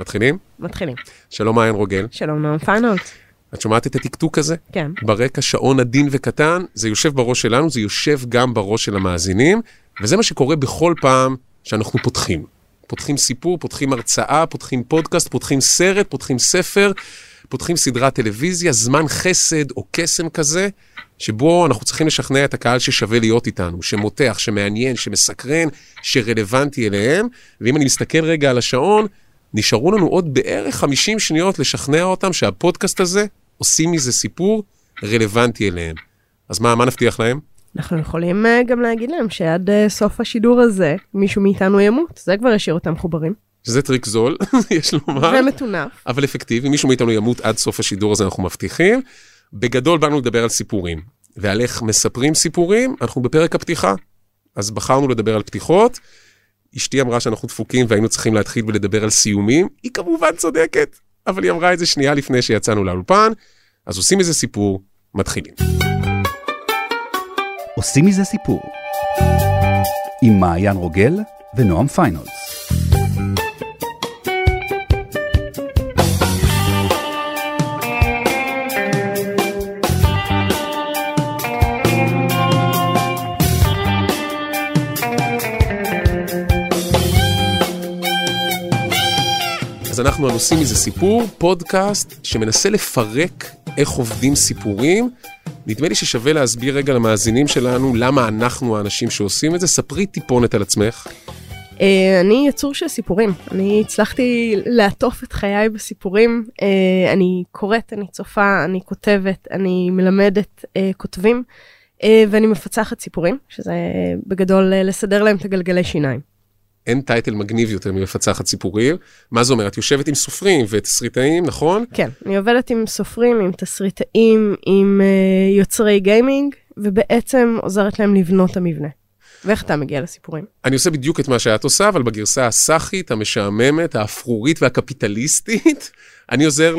מתחילים? מתחילים. שלום מעיין רוגל. שלום נועם פיינולט. את שומעת את הטקטוק הזה? כן. ברקע שעון עדין וקטן, זה יושב בראש שלנו, זה יושב גם בראש של המאזינים, וזה מה שקורה בכל פעם שאנחנו פותחים. פותחים סיפור, פותחים הרצאה, פותחים פודקאסט, פותחים סרט, פותחים ספר, פותחים סדרת טלוויזיה, זמן חסד או קסם כזה, שבו אנחנו צריכים לשכנע את הקהל ששווה להיות איתנו, שמותח, שמעניין, שמסקרן, שרלוונטי אליהם. ואם אני מסתכל רגע על השעון, נשארו לנו עוד בערך 50 שניות לשכנע אותם שהפודקאסט הזה, עושים מזה סיפור רלוונטי אליהם. אז מה, מה נבטיח להם? אנחנו יכולים uh, גם להגיד להם שעד uh, סוף השידור הזה, מישהו מאיתנו ימות. זה כבר ישאיר אותם מחוברים. שזה טריק זול, יש לומר. ומטונף. אבל אפקטיבי, מישהו מאיתנו ימות עד סוף השידור הזה, אנחנו מבטיחים. בגדול באנו לדבר על סיפורים, ועל איך מספרים סיפורים, אנחנו בפרק הפתיחה. אז בחרנו לדבר על פתיחות. אשתי אמרה שאנחנו דפוקים והיינו צריכים להתחיל ולדבר על סיומים. היא כמובן צודקת, אבל היא אמרה את זה שנייה לפני שיצאנו לאולפן. אז עושים מזה סיפור, מתחילים. עושים מזה סיפור. עם מעיין רוגל ונועם פיינולס. אז אנחנו על עושים מזה סיפור, פודקאסט שמנסה לפרק איך עובדים סיפורים. נדמה לי ששווה להסביר רגע למאזינים שלנו למה אנחנו האנשים שעושים את זה. ספרי טיפונת על עצמך. Uh, אני יצור של סיפורים. אני הצלחתי לעטוף את חיי בסיפורים. Uh, אני קוראת, אני צופה, אני כותבת, אני מלמדת uh, כותבים, ואני מפצחת סיפורים, שזה בגדול לסדר להם את הגלגלי שיניים. אין טייטל מגניב יותר ממפצחת סיפורים. מה זה אומר? את יושבת עם סופרים ותסריטאים, נכון? כן, אני עובדת עם סופרים, עם תסריטאים, עם uh, יוצרי גיימינג, ובעצם עוזרת להם לבנות את המבנה. ואיך אתה מגיע לסיפורים? אני עושה בדיוק את מה שאת עושה, אבל בגרסה הסאחית, המשעממת, האפרורית והקפיטליסטית, אני עוזר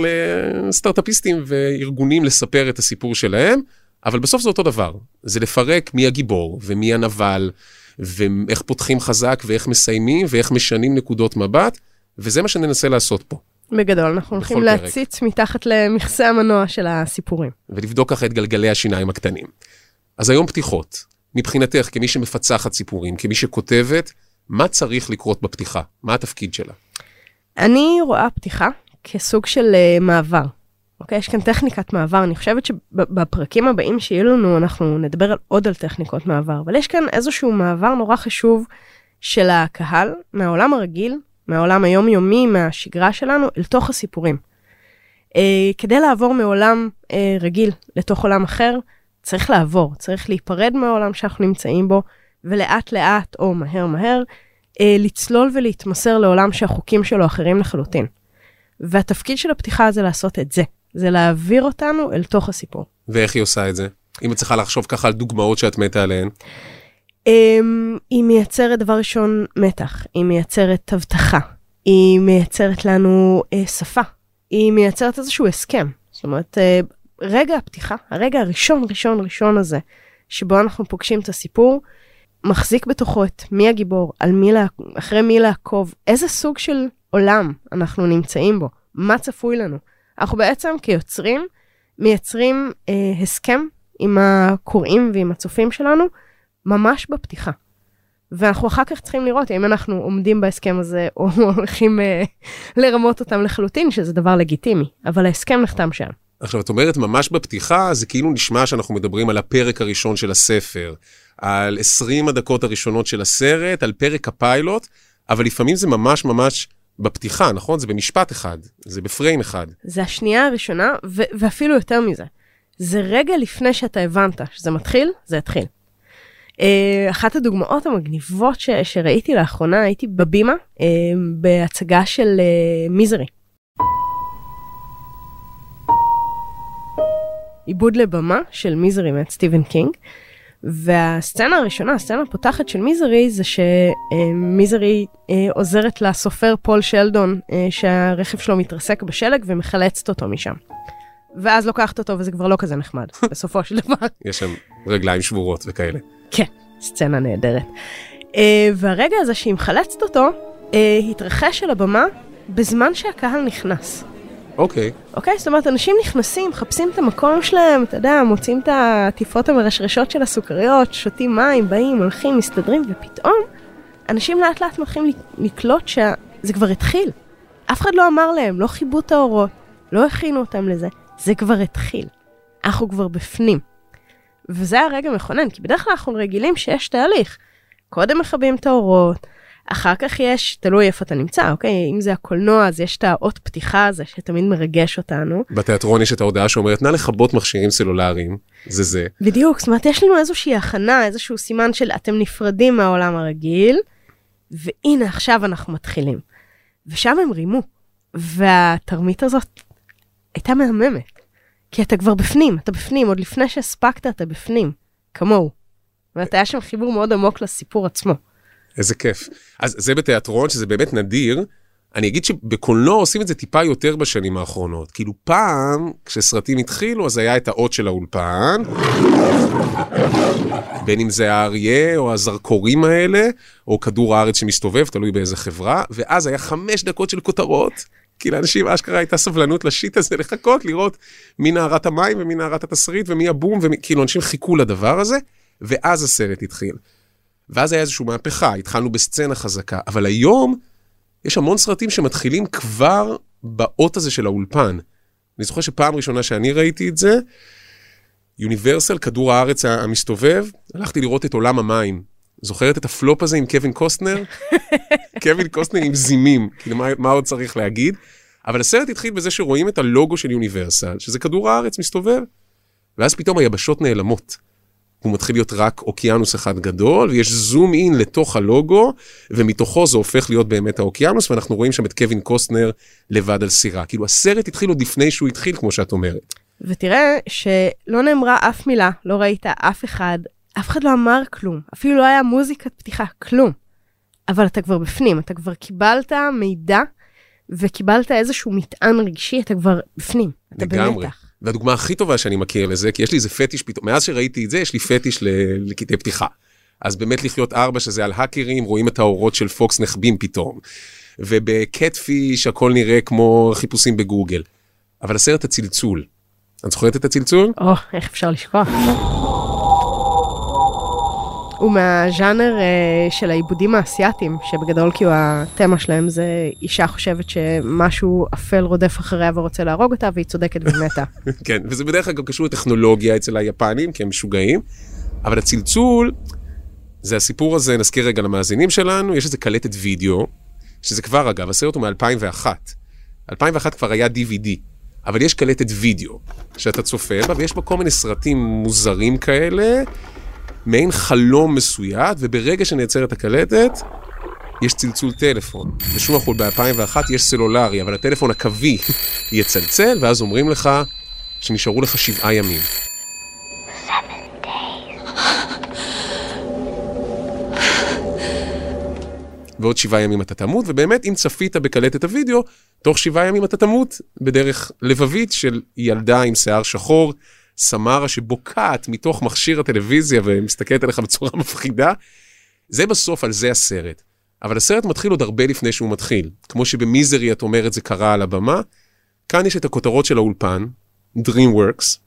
לסטארט-אפיסטים וארגונים לספר את הסיפור שלהם, אבל בסוף זה אותו דבר. זה לפרק מי הגיבור ומי הנבל, ואיך פותחים חזק ואיך מסיימים ואיך משנים נקודות מבט, וזה מה שננסה לעשות פה. בגדול, אנחנו הולכים. להציץ מתחת למכסה המנוע של הסיפורים. ולבדוק ככה את גלגלי השיניים הקטנים. אז היום פתיחות. מבחינתך, כמי שמפצחת סיפורים, כמי שכותבת, מה צריך לקרות בפתיחה? מה התפקיד שלה? אני רואה פתיחה כסוג של uh, מעבר. אוקיי? יש כאן טכניקת מעבר. אני חושבת שבפרקים הבאים שיהיו לנו, אנחנו נדבר עוד על טכניקות מעבר, אבל יש כאן איזשהו מעבר נורא חשוב של הקהל, מהעולם הרגיל, מהעולם היומיומי, מהשגרה שלנו, אל תוך הסיפורים. Uh, כדי לעבור מעולם uh, רגיל לתוך עולם אחר, צריך לעבור, צריך להיפרד מהעולם שאנחנו נמצאים בו, ולאט לאט, או מהר מהר, אה, לצלול ולהתמסר לעולם שהחוקים שלו אחרים לחלוטין. והתפקיד של הפתיחה זה לעשות את זה, זה להעביר אותנו אל תוך הסיפור. ואיך היא עושה את זה? אם את צריכה לחשוב ככה על דוגמאות שאת מתה עליהן. אה, היא מייצרת דבר ראשון מתח, היא מייצרת הבטחה, היא מייצרת לנו אה, שפה, היא מייצרת איזשהו הסכם. זאת אומרת, אה, רגע הפתיחה, הרגע הראשון, ראשון, ראשון הזה, שבו אנחנו פוגשים את הסיפור, מחזיק בתוכו את מי הגיבור, על מי לה, אחרי מי לעקוב, איזה סוג של עולם אנחנו נמצאים בו, מה צפוי לנו. אנחנו בעצם כיוצרים מייצרים אה, הסכם עם הקוראים ועם הצופים שלנו, ממש בפתיחה. ואנחנו אחר כך צריכים לראות אם אנחנו עומדים בהסכם הזה, או הולכים אה, לרמות אותם לחלוטין, שזה דבר לגיטימי, אבל ההסכם נחתם שם. עכשיו, את אומרת ממש בפתיחה, זה כאילו נשמע שאנחנו מדברים על הפרק הראשון של הספר, על 20 הדקות הראשונות של הסרט, על פרק הפיילוט, אבל לפעמים זה ממש ממש בפתיחה, נכון? זה במשפט אחד, זה בפריים אחד. זה השנייה הראשונה, ו- ואפילו יותר מזה. זה רגע לפני שאתה הבנת שזה מתחיל, זה התחיל. Uh, אחת הדוגמאות המגניבות ש- שראיתי לאחרונה, הייתי בבימה uh, בהצגה של uh, מיזרי. עיבוד לבמה של מיזרי מאת סטיבן קינג. והסצנה הראשונה, הסצנה הפותחת של מיזרי, זה שמיזרי אה, עוזרת לסופר פול שלדון, אה, שהרכב שלו מתרסק בשלג ומחלצת אותו משם. ואז לוקחת אותו וזה כבר לא כזה נחמד, בסופו של דבר. יש שם רגליים שבורות וכאלה. כן, סצנה נהדרת. אה, והרגע הזה שהיא מחלצת אותו, התרחש על הבמה בזמן שהקהל נכנס. אוקיי. אוקיי? זאת אומרת, אנשים נכנסים, מחפשים את המקום שלהם, אתה יודע, מוצאים את העטיפות המרשרשות של הסוכריות, שותים מים, באים, הולכים, מסתדרים, ופתאום אנשים לאט לאט מתחילים לקלוט שזה כבר התחיל. אף אחד לא אמר להם, לא כיבו את האורות, לא הכינו אותם לזה, זה כבר התחיל. אנחנו כבר בפנים. וזה הרגע מכונן, כי בדרך כלל אנחנו רגילים שיש תהליך. קודם מכבים את האורות, אחר כך יש, תלוי איפה אתה נמצא, אוקיי? אם זה הקולנוע, אז יש את האות פתיחה הזה שתמיד מרגש אותנו. בתיאטרון יש את ההודעה שאומרת, נא לכבות מכשירים סלולריים, זה זה. בדיוק, זאת אומרת, יש לנו איזושהי הכנה, איזשהו סימן של אתם נפרדים מהעולם הרגיל, והנה עכשיו אנחנו מתחילים. ושם הם רימו, והתרמית הזאת הייתה מהממת. כי אתה כבר בפנים, אתה בפנים, עוד לפני שהספקת אתה בפנים, כמוהו. זאת אומרת, היה שם חיבור מאוד עמוק לסיפור עצמו. איזה כיף. אז זה בתיאטרון, שזה באמת נדיר. אני אגיד שבקולנוע עושים את זה טיפה יותר בשנים האחרונות. כאילו פעם, כשסרטים התחילו, אז היה את האות של האולפן, בין אם זה האריה או הזרקורים האלה, או כדור הארץ שמסתובב, תלוי באיזה חברה, ואז היה חמש דקות של כותרות. כי לאנשים אשכרה הייתה סבלנות לשיט הזה לחכות, לראות מי נערת המים ומי נערת התסריט ומי הבום, וכאילו אנשים חיכו לדבר הזה, ואז הסרט התחיל. ואז היה איזושהי מהפכה, התחלנו בסצנה חזקה, אבל היום יש המון סרטים שמתחילים כבר באות הזה של האולפן. אני זוכר שפעם ראשונה שאני ראיתי את זה, יוניברסל, כדור הארץ המסתובב, הלכתי לראות את עולם המים. זוכרת את הפלופ הזה עם קווין קוסטנר? קווין קוסטנר עם זימים, כאילו מה, מה עוד צריך להגיד? אבל הסרט התחיל בזה שרואים את הלוגו של יוניברסל, שזה כדור הארץ מסתובב, ואז פתאום היבשות נעלמות. הוא מתחיל להיות רק אוקיינוס אחד גדול, ויש זום אין לתוך הלוגו, ומתוכו זה הופך להיות באמת האוקיינוס, ואנחנו רואים שם את קווין קוסטנר לבד על סירה. כאילו הסרט התחיל עוד לפני שהוא התחיל, כמו שאת אומרת. ותראה שלא נאמרה אף מילה, לא ראית אף אחד, אף אחד לא אמר כלום, אפילו לא היה מוזיקת פתיחה, כלום. אבל אתה כבר בפנים, אתה כבר קיבלת מידע וקיבלת איזשהו מטען רגשי, אתה כבר בפנים, אתה לגמרי. במתח. והדוגמה הכי טובה שאני מכיר לזה, כי יש לי איזה פטיש פתאום, מאז שראיתי את זה, יש לי פטיש לקטעי פתיחה. אז באמת לחיות ארבע, שזה על האקרים, רואים את האורות של פוקס נחבים פתאום. ובקטפיש הכל נראה כמו חיפושים בגוגל. אבל הסרט הצלצול, את זוכרת את הצלצול? או, איך אפשר לשכוח? הוא מהז'אנר uh, של העיבודים האסייתיים, שבגדול כאילו התמה שלהם זה אישה חושבת שמשהו אפל רודף אחריה ורוצה להרוג אותה, והיא צודקת ומתה. כן, וזה בדרך כלל גם קשור לטכנולוגיה אצל היפנים, כי הם משוגעים. אבל הצלצול, זה הסיפור הזה, נזכיר רגע למאזינים שלנו, יש איזה קלטת וידאו, שזה כבר אגב, הסרט הוא מ-2001. 2001 כבר היה DVD, אבל יש קלטת וידאו שאתה צופה בה, ויש בה כל מיני סרטים מוזרים כאלה, מעין חלום מסויט, וברגע שנעצרת הקלטת, יש צלצול טלפון. בשום החול ב-2001 יש סלולרי, אבל הטלפון הקווי יצלצל, ואז אומרים לך שנשארו לך שבעה ימים. ועוד שבעה ימים אתה תמות, ובאמת, אם צפית בקלטת הוידאו, תוך שבעה ימים אתה תמות בדרך לבבית של ילדה עם שיער שחור, סמרה שבוקעת מתוך מכשיר הטלוויזיה ומסתכלת עליך בצורה מפחידה. זה בסוף, על זה הסרט. אבל הסרט מתחיל עוד הרבה לפני שהוא מתחיל. כמו שבמיזרי, את אומרת, זה קרה על הבמה, כאן יש את הכותרות של האולפן, DreamWorks,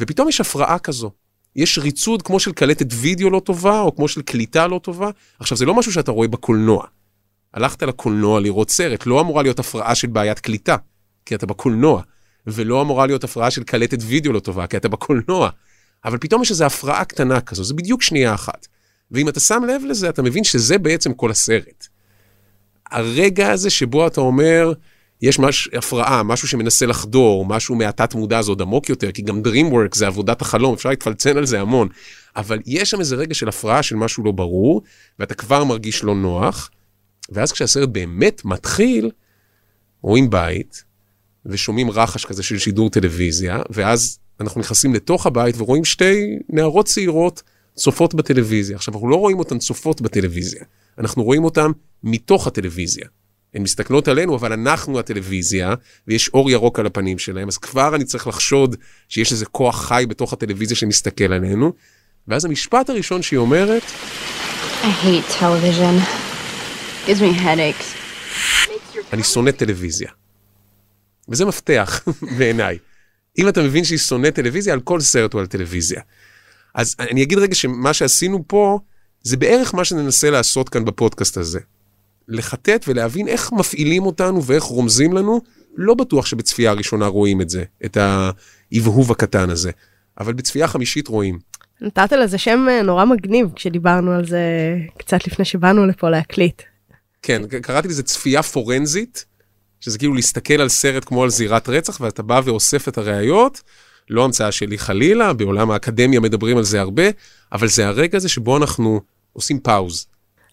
ופתאום יש הפרעה כזו. יש ריצוד כמו של קלטת וידאו לא טובה, או כמו של קליטה לא טובה. עכשיו, זה לא משהו שאתה רואה בקולנוע. הלכת לקולנוע לראות סרט, לא אמורה להיות הפרעה של בעיית קליטה, כי אתה בקולנוע, ולא אמורה להיות הפרעה של קלטת וידאו לא טובה, כי אתה בקולנוע. אבל פתאום יש איזו הפרעה קטנה כזו, זה בדיוק שנייה אחת. ואם אתה שם לב לזה, אתה מבין שזה בעצם כל הסרט. הרגע הזה שבו אתה אומר, יש מש, הפרעה, משהו שמנסה לחדור, משהו מהתת מודע זה עוד עמוק יותר, כי גם DreamWorks זה עבודת החלום, אפשר להתפלצן על זה המון. אבל יש שם איזה רגע של הפרעה של משהו לא ברור, ואתה כבר מרגיש לא נוח, ואז כשהסרט באמת מתחיל, רואים בית, ושומעים רחש כזה של שידור טלוויזיה, ואז אנחנו נכנסים לתוך הבית ורואים שתי נערות צעירות צופות בטלוויזיה. עכשיו, אנחנו לא רואים אותן צופות בטלוויזיה, אנחנו רואים אותן מתוך הטלוויזיה. הן מסתכלות עלינו, אבל אנחנו הטלוויזיה, ויש אור ירוק על הפנים שלהם, אז כבר אני צריך לחשוד שיש איזה כוח חי בתוך הטלוויזיה שמסתכל עלינו. ואז המשפט הראשון שהיא אומרת, I hate television. Gives me headaches. Makes your אני שונא טלוויזיה. וזה מפתח בעיניי. אם אתה מבין שהיא שונאת טלוויזיה, על כל סרט הוא על טלוויזיה. אז אני אגיד רגע שמה שעשינו פה, זה בערך מה שננסה לעשות כאן בפודקאסט הזה. לחטט ולהבין איך מפעילים אותנו ואיך רומזים לנו, לא בטוח שבצפייה הראשונה רואים את זה, את ההבהוב הקטן הזה, אבל בצפייה חמישית רואים. נתת לזה שם אה, נורא מגניב כשדיברנו על זה קצת לפני שבאנו לפה להקליט. כן, קראתי לזה צפייה פורנזית, שזה כאילו להסתכל על סרט כמו על זירת רצח, ואתה בא ואוסף את הראיות, לא המצאה שלי חלילה, בעולם האקדמיה מדברים על זה הרבה, אבל זה הרגע הזה שבו אנחנו עושים פאוז.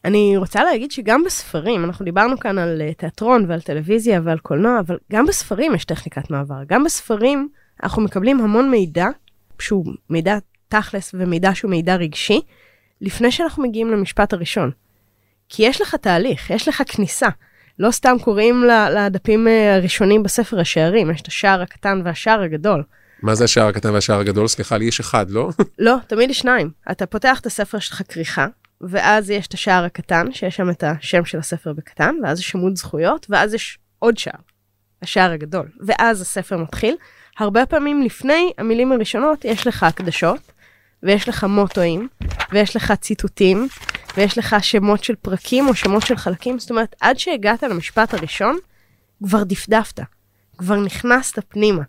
אני רוצה להגיד שגם בספרים, אנחנו דיברנו כאן על אה, תיאטרון ועל טלוויזיה ועל קולנוע, אבל גם בספרים יש טכניקת מעבר. גם בספרים אנחנו מקבלים המון מידע, שהוא מידע תכלס ומידע שהוא מידע רגשי, לפני שאנחנו מגיעים למשפט הראשון. כי יש לך תהליך, יש לך כניסה. לא סתם קוראים לדפים אה, הראשונים בספר השערים, יש את השער הקטן והשער הגדול. מה זה השער הקטן והשער הגדול? סליחה, לי יש אחד, לא? לא, תמיד יש שניים. אתה פותח את הספר שלך כריכה, ואז יש את השער הקטן, שיש שם את השם של הספר בקטן, ואז יש עמוד זכויות, ואז יש עוד שער, השער הגדול. ואז הספר מתחיל. הרבה פעמים לפני המילים הראשונות יש לך הקדשות, ויש לך מוטואים, ויש לך ציטוטים, ויש לך שמות של פרקים או שמות של חלקים. זאת אומרת, עד שהגעת למשפט הראשון, כבר דפדפת, כבר נכנסת פנימה.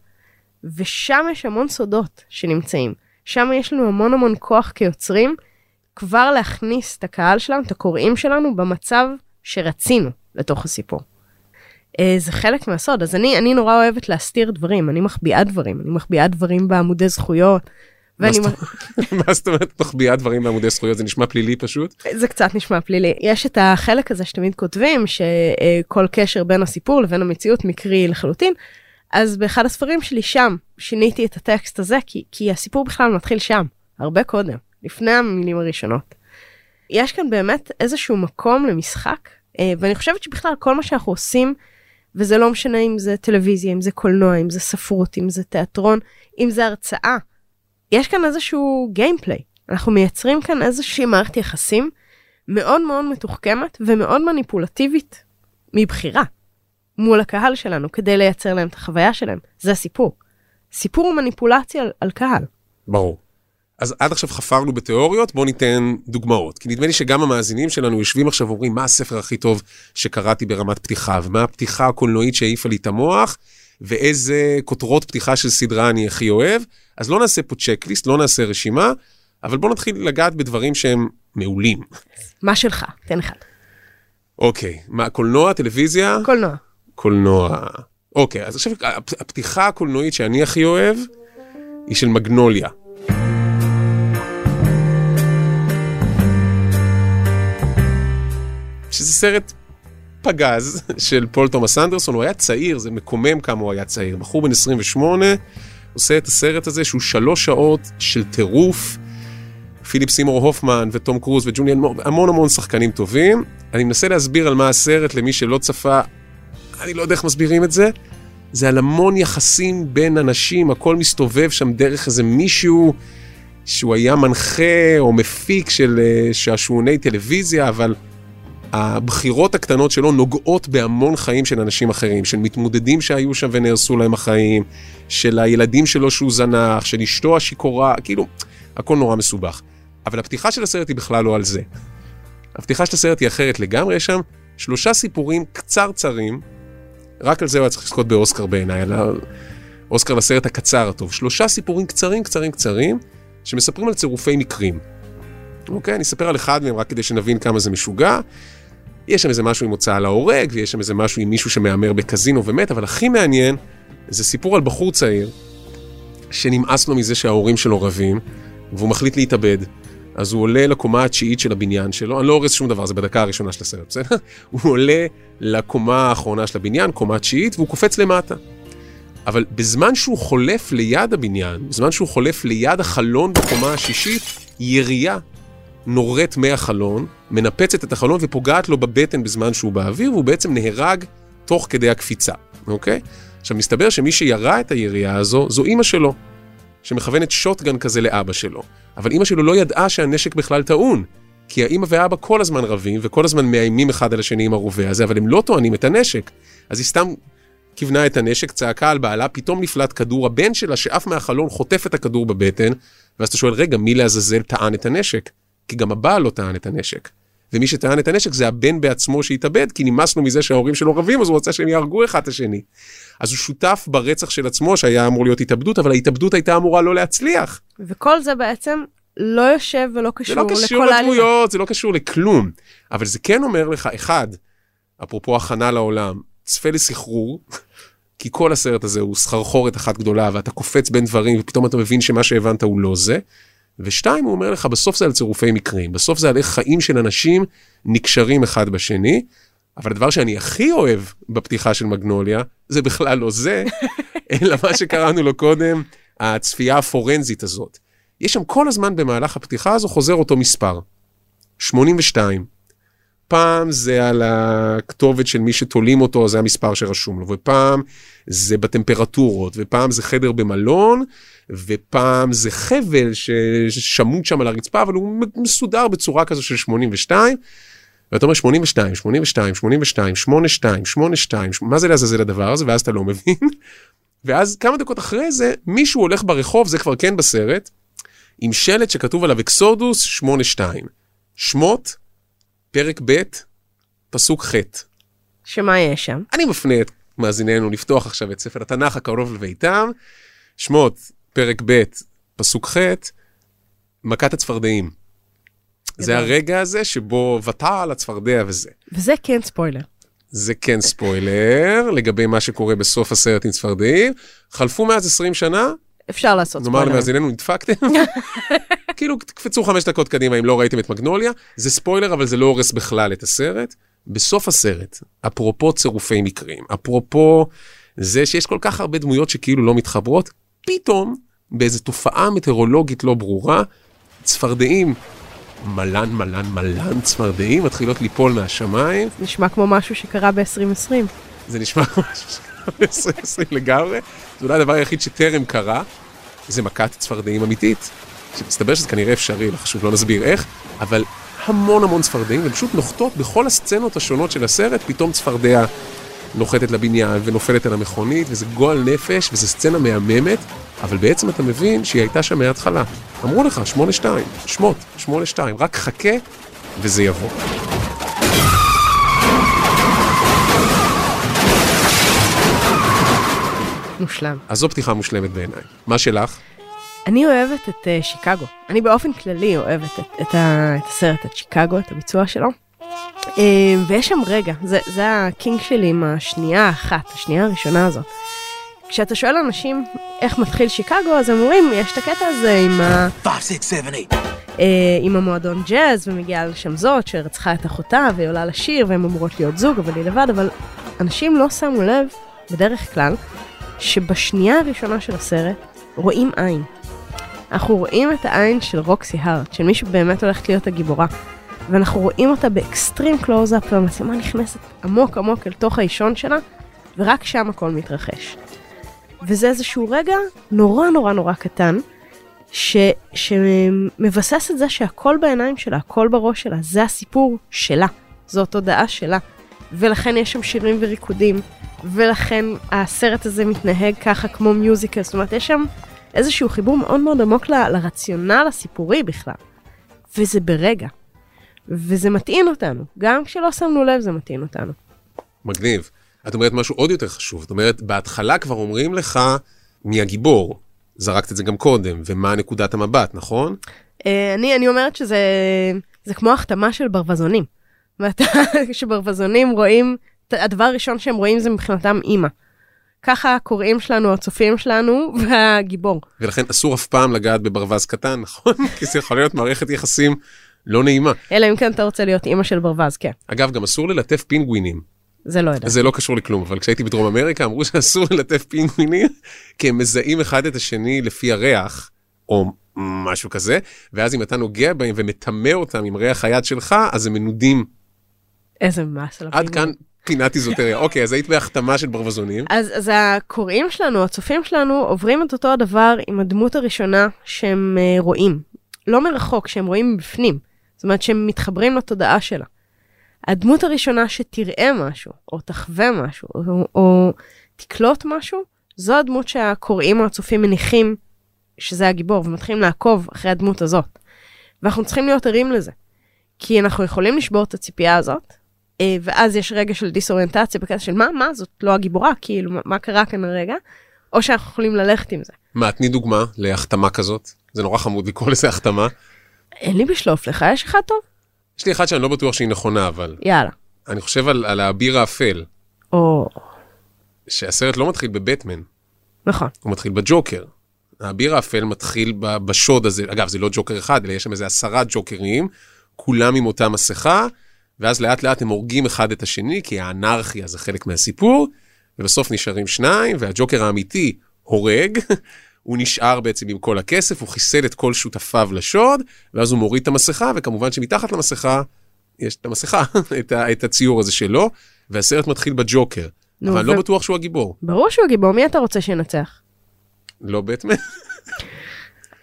ושם יש המון סודות שנמצאים. שם יש לנו המון המון כוח כיוצרים, כבר להכניס את הקהל שלנו, את הקוראים שלנו, במצב שרצינו לתוך הסיפור. אה, זה חלק מהסוד, אז אני, אני נורא אוהבת להסתיר דברים, אני מחביאה דברים, אני מחביאה דברים בעמודי זכויות. ואני... מה זאת אומרת מחביאה דברים בעמודי זכויות? זה נשמע פלילי פשוט? זה קצת נשמע פלילי. יש את החלק הזה שתמיד כותבים, שכל קשר בין הסיפור לבין המציאות מקרי לחלוטין. אז באחד הספרים שלי שם שיניתי את הטקסט הזה, כי, כי הסיפור בכלל מתחיל שם, הרבה קודם. לפני המילים הראשונות. יש כאן באמת איזשהו מקום למשחק, אה, ואני חושבת שבכלל כל מה שאנחנו עושים, וזה לא משנה אם זה טלוויזיה, אם זה קולנוע, אם זה ספרות, אם זה תיאטרון, אם זה הרצאה, יש כאן איזשהו גיימפליי. אנחנו מייצרים כאן איזושהי מערכת יחסים מאוד מאוד מתוחכמת ומאוד מניפולטיבית מבחירה מול הקהל שלנו כדי לייצר להם את החוויה שלהם. זה הסיפור. סיפור הוא מניפולציה על, על קהל. ברור. אז עד עכשיו חפרנו בתיאוריות, בואו ניתן דוגמאות. כי נדמה לי שגם המאזינים שלנו יושבים עכשיו ואומרים, מה הספר הכי טוב שקראתי ברמת פתיחה, ומה הפתיחה הקולנועית שהעיפה לי את המוח, ואיזה כותרות פתיחה של סדרה אני הכי אוהב. אז לא נעשה פה צ'קליסט, לא נעשה רשימה, אבל בואו נתחיל לגעת בדברים שהם מעולים. מה שלך? תן אחד. אוקיי, מה, קולנוע, טלוויזיה? קולנוע. קולנוע. אוקיי, אז עכשיו הפתיחה הקולנועית שאני הכי אוהב היא של מגנוליה. שזה סרט פגז של פול תומאס אנדרסון, הוא היה צעיר, זה מקומם כמה הוא היה צעיר. בחור בן 28, עושה את הסרט הזה שהוא שלוש שעות של טירוף. פיליפ סימור הופמן וטום קרוז וג'וניאן מור, המון המון שחקנים טובים. אני מנסה להסביר על מה הסרט למי שלא צפה, אני לא יודע איך מסבירים את זה. זה על המון יחסים בין אנשים, הכל מסתובב שם דרך איזה מישהו שהוא היה מנחה או מפיק של אה, שעשועוני טלוויזיה, אבל הבחירות הקטנות שלו נוגעות בהמון חיים של אנשים אחרים, של מתמודדים שהיו שם ונהרסו להם החיים, של הילדים שלו שהוא זנח, של אשתו השיכורה, כאילו, הכל נורא מסובך. אבל הפתיחה של הסרט היא בכלל לא על זה. הפתיחה של הסרט היא אחרת לגמרי, יש שם שלושה סיפורים קצרצרים, רק על זה הוא היה צריך לזכות באוסקר בעיניי, על האוסקר לסרט הקצר הטוב. שלושה סיפורים קצרים, קצרים, קצרים, שמספרים על צירופי מקרים. אוקיי? אני אספר על אחד מהם רק כדי שנבין כמה זה משוגע. יש שם איזה משהו עם הוצאה להורג, ויש שם איזה משהו עם מישהו שמהמר בקזינו ומת, אבל הכי מעניין, זה סיפור על בחור צעיר, שנמאס לו מזה שההורים שלו רבים, והוא מחליט להתאבד. אז הוא עולה לקומה התשיעית של הבניין שלו, אני לא הורס שום דבר, זה בדקה הראשונה של הסרט, בסדר? הוא עולה לקומה האחרונה של הבניין, קומה תשיעית, והוא קופץ למטה. אבל בזמן שהוא חולף ליד הבניין, בזמן שהוא חולף ליד החלון בקומה השישית, ירייה נורית מהחלון, מנפצת את החלון ופוגעת לו בבטן בזמן שהוא באוויר, והוא בעצם נהרג תוך כדי הקפיצה, אוקיי? עכשיו, מסתבר שמי שירה את הירייה הזו, זו אימא שלו, שמכוונת שוטגן כזה לאבא שלו. אבל אימא שלו לא ידעה שהנשק בכלל טעון. כי האמא והאבא כל הזמן רבים, וכל הזמן מאיימים אחד על השני עם הרובה הזה, אבל הם לא טוענים את הנשק. אז היא סתם כיוונה את הנשק, צעקה על בעלה, פתאום נפלט כדור, הבן שלה שעף מהחלון חוטף את הכדור בבטן, ואז אתה שואל, רגע, מי לעזאזל טען את הנשק? כי גם הבעל לא טען את הנשק. ומי שטען את הנשק זה הבן בעצמו שהתאבד, כי נמאס לו מזה שההורים שלו רבים, אז הוא רוצה שהם יהרגו אחד את השני. אז הוא שותף ברצח של עצמו, שהיה אמור להיות התאבדות, אבל ההתאבדות הייתה אמורה לא להצליח. וכל זה בעצם לא יושב ולא זה קשור לא לכל קשור העלילה. לדמויות, זה לא קשור לכלום. אבל זה כן אומר לך, אחד, אפרופו הכנה לעולם, צפה לסחרור, כי כל הסרט הזה הוא סחרחורת אחת גדולה, ואתה קופץ בין דברים, ופתאום אתה מבין שמה שהבנת הוא לא זה. ושתיים, הוא אומר לך, בסוף זה על צירופי מקרים, בסוף זה על איך חיים של אנשים נקשרים אחד בשני. אבל הדבר שאני הכי אוהב בפתיחה של מגנוליה, זה בכלל לא זה, אלא מה שקראנו לו קודם, הצפייה הפורנזית הזאת. יש שם כל הזמן במהלך הפתיחה הזו חוזר אותו מספר. 82. פעם זה על הכתובת של מי שתולים אותו, זה המספר שרשום לו, ופעם זה בטמפרטורות, ופעם זה חדר במלון, ופעם זה חבל ששמוט שם על הרצפה, אבל הוא מסודר בצורה כזו של 82. ואתה אומר 82, 82, 82, 82, 82, מה זה לעזאזל הדבר הזה? ואז אתה לא מבין. ואז כמה דקות אחרי זה, מישהו הולך ברחוב, זה כבר כן בסרט, עם שלט שכתוב עליו אקסודוס 82. שמות, פרק ב', פסוק ח'. שמה יש שם? אני מפנה את מאזיננו לפתוח עכשיו את ספר התנ"ך הקרוב לביתם. שמות, פרק ב', פסוק ח', מכת הצפרדעים. זה. הרגע הזה שבו ותעל הצפרדע וזה. וזה כן ספוילר. זה כן ספוילר לגבי מה שקורה בסוף הסרט עם צפרדעים. חלפו מאז 20 שנה, אפשר לעשות נאמר ספוילר. למאזיננו, נדפקתם? כאילו, תקפצו חמש דקות קדימה אם לא ראיתם את מגנוליה. זה ספוילר, אבל זה לא הורס בכלל את הסרט. בסוף הסרט, אפרופו צירופי מקרים, אפרופו זה שיש כל כך הרבה דמויות שכאילו לא מתחברות, פתאום, באיזו תופעה מטאורולוגית לא ברורה, צפרדעים, מלן, מלן, מלן צפרדעים מתחילות ליפול מהשמיים. נשמע כמו משהו שקרה ב-2020. זה נשמע משהו שקרה ב-2020 לגמרי. זה אולי הדבר היחיד שטרם קרה, זה מכת צפרדעים אמיתית. שמסתבר שזה כנראה אפשרי, לא חשוב, לא נסביר איך, אבל המון המון צפרדעים, הן פשוט נוחתות בכל הסצנות השונות של הסרט, פתאום צפרדע נוחתת לבניין ונופלת על המכונית, וזה גועל נפש, וזו סצנה מהממת, אבל בעצם אתה מבין שהיא הייתה שם מההתחלה. אמרו לך, 8-2, שמות, 8-2, רק חכה וזה יבוא. מושלם. אז זו פתיחה מושלמת בעיניי. מה שלך? אני אוהבת את uh, שיקגו. אני באופן כללי אוהבת את, את, ה, את הסרט, את שיקגו, את הביצוע שלו. Uh, ויש שם רגע, זה, זה הקינג שלי עם השנייה האחת, השנייה הראשונה הזאת. כשאתה שואל אנשים איך מתחיל שיקגו, אז הם אומרים, יש את הקטע הזה עם, ה, Five, six, seven, eight. uh, עם המועדון ג'אז, ומגיעה לשם זאת שרצחה את אחותה, והיא עולה לשיר, והן אמורות להיות זוג, אבל היא לבד, אבל אנשים לא שמו לב, בדרך כלל, שבשנייה הראשונה של הסרט רואים עין. אנחנו רואים את העין של רוקסי הארט, של מי שבאמת הולכת להיות הגיבורה. ואנחנו רואים אותה ב extreme close-up, והמצלמה נכנסת עמוק עמוק אל תוך האישון שלה, ורק שם הכל מתרחש. וזה איזשהו רגע נורא נורא נורא קטן, ש, שמבסס את זה שהכל בעיניים שלה, הכל בראש שלה, זה הסיפור שלה, זו התודעה שלה. ולכן יש שם שירים וריקודים, ולכן הסרט הזה מתנהג ככה כמו מיוזיקל, זאת אומרת, יש שם איזשהו חיבור מאוד מאוד עמוק ל- לרציונל הסיפורי בכלל. וזה ברגע. וזה מטעין אותנו, גם כשלא שמנו לב זה מטעין אותנו. מגניב. את אומרת משהו עוד יותר חשוב. את אומרת, בהתחלה כבר אומרים לך מי הגיבור. זרקת את זה גם קודם, ומה נקודת המבט, נכון? אה, אני, אני אומרת שזה זה כמו החתמה של ברווזונים. ואתה, כשברווזונים רואים, הדבר הראשון שהם רואים זה מבחינתם אימא. ככה הקוראים שלנו, הצופים שלנו, והגיבור. ולכן אסור אף פעם לגעת בברווז קטן, נכון? כי זה יכול להיות מערכת יחסים לא נעימה. אלא אם כן אתה רוצה להיות אימא של ברווז, כן. אגב, גם אסור ללטף פינגווינים. זה לא יודע. זה לא קשור לכלום, אבל כשהייתי בדרום אמריקה אמרו שאסור ללטף פינגווינים, כי הם מזהים אחד את השני לפי הריח, או משהו כזה, ואז אם אתה נוגע בהם ומטמא אותם עם ריח היד שלך, אז הם מנודים. איזה מס על עד הפינגווין. כאן פינת איזוטריה. אוקיי, אז היית בהחתמה של ברווזונים. אז, אז הקוראים שלנו, הצופים שלנו, עוברים את אותו הדבר עם הדמות הראשונה שהם uh, רואים. לא מרחוק, שהם רואים מבפנים. זאת אומרת שהם מתחברים לתודעה שלה. הדמות הראשונה שתראה משהו, או תחווה משהו, או, או תקלוט משהו, זו הדמות שהקוראים או הצופים מניחים שזה הגיבור, ומתחילים לעקוב אחרי הדמות הזאת. ואנחנו צריכים להיות ערים לזה. כי אנחנו יכולים לשבור את הציפייה הזאת, ואז יש רגע של דיסאוריינטציה בקטע של מה, מה, זאת לא הגיבורה, כאילו, מה, מה קרה כאן הרגע, או שאנחנו יכולים ללכת עם זה. מה, תני דוגמה להחתמה כזאת? זה נורא חמוד לקרוא לזה החתמה. אין לי בשלוף, לך יש אחד טוב? יש לי אחת שאני לא בטוח שהיא נכונה, אבל יאללה. אני חושב על, על האביר האפל, או, שהסרט לא מתחיל בבטמן, נכון. הוא מתחיל בג'וקר. האביר האפל מתחיל בשוד הזה, אגב, זה לא ג'וקר אחד, אלא יש שם איזה עשרה ג'וקרים, כולם עם אותה מסכה, ואז לאט לאט הם הורגים אחד את השני, כי האנרכיה זה חלק מהסיפור, ובסוף נשארים שניים, והג'וקר האמיתי הורג, הוא נשאר בעצם עם כל הכסף, הוא חיסל את כל שותפיו לשוד, ואז הוא מוריד את המסכה, וכמובן שמתחת למסכה יש את המסכה, את, ה- את הציור הזה שלו, והסרט מתחיל בג'וקר. נו, אבל אני ו- לא בטוח שהוא הגיבור. ברור שהוא גיבור, מי אתה רוצה שינצח? לא בטמן?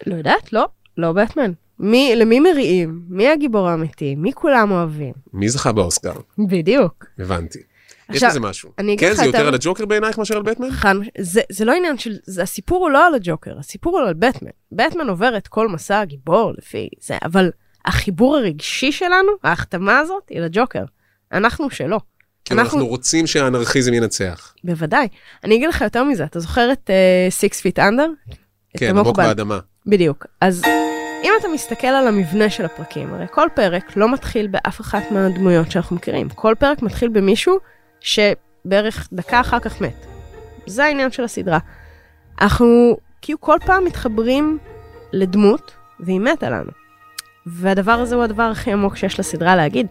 לא יודעת, לא, לא בטמן. מי, למי מריעים? מי הגיבור האמיתי? מי כולם אוהבים? מי זכה באוסקר? בדיוק. הבנתי. יש עכשיו, בזה משהו. אני אגיד כן, לך זה יותר על הג'וקר בעינייך מאשר על בטמן? חד, זה, זה לא עניין של, זה, הסיפור הוא לא על הג'וקר, הסיפור הוא על בטמן. בטמן עובר את כל מסע הגיבור לפי זה, אבל החיבור הרגשי שלנו, ההחתמה הזאת, היא לג'וקר. אנחנו שלא. כאילו אנחנו רוצים שהאנרכיזם ינצח. בוודאי. אני אגיד לך יותר מזה, אתה זוכר את uh, Six Feet Under? כן, עמוק באדמה. בדיוק. אז אם אתה מסתכל על המבנה של הפרקים, הרי כל פרק לא מתחיל באף אחת מהדמויות שאנחנו מכירים. כל פרק מתחיל במישהו שבערך דקה אחר כך מת. זה העניין של הסדרה. אנחנו כאילו כל פעם מתחברים לדמות, והיא מתה לנו. והדבר הזה הוא הדבר הכי עמוק שיש לסדרה להגיד.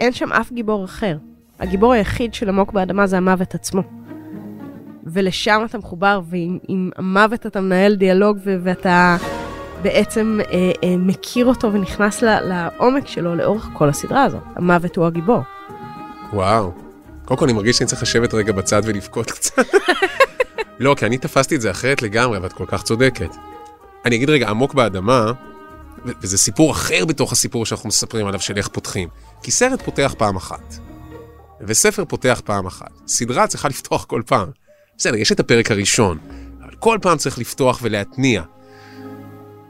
אין שם אף גיבור אחר. הגיבור היחיד של עמוק באדמה זה המוות עצמו. ולשם אתה מחובר, ועם עם המוות אתה מנהל דיאלוג, ואתה בעצם אה, אה, מכיר אותו ונכנס ל- לעומק שלו לאורך כל הסדרה הזאת. המוות הוא הגיבור. וואו. קודם כל אני מרגיש שאני צריך לשבת רגע בצד ולבכות קצת. לא, כי אני תפסתי את זה אחרת לגמרי, ואת כל כך צודקת. אני אגיד רגע, עמוק באדמה, וזה סיפור אחר בתוך הסיפור שאנחנו מספרים עליו של איך פותחים. כי סרט פותח פעם אחת, וספר פותח פעם אחת. סדרה צריכה לפתוח כל פעם. בסדר, יש את הפרק הראשון, אבל כל פעם צריך לפתוח ולהתניע.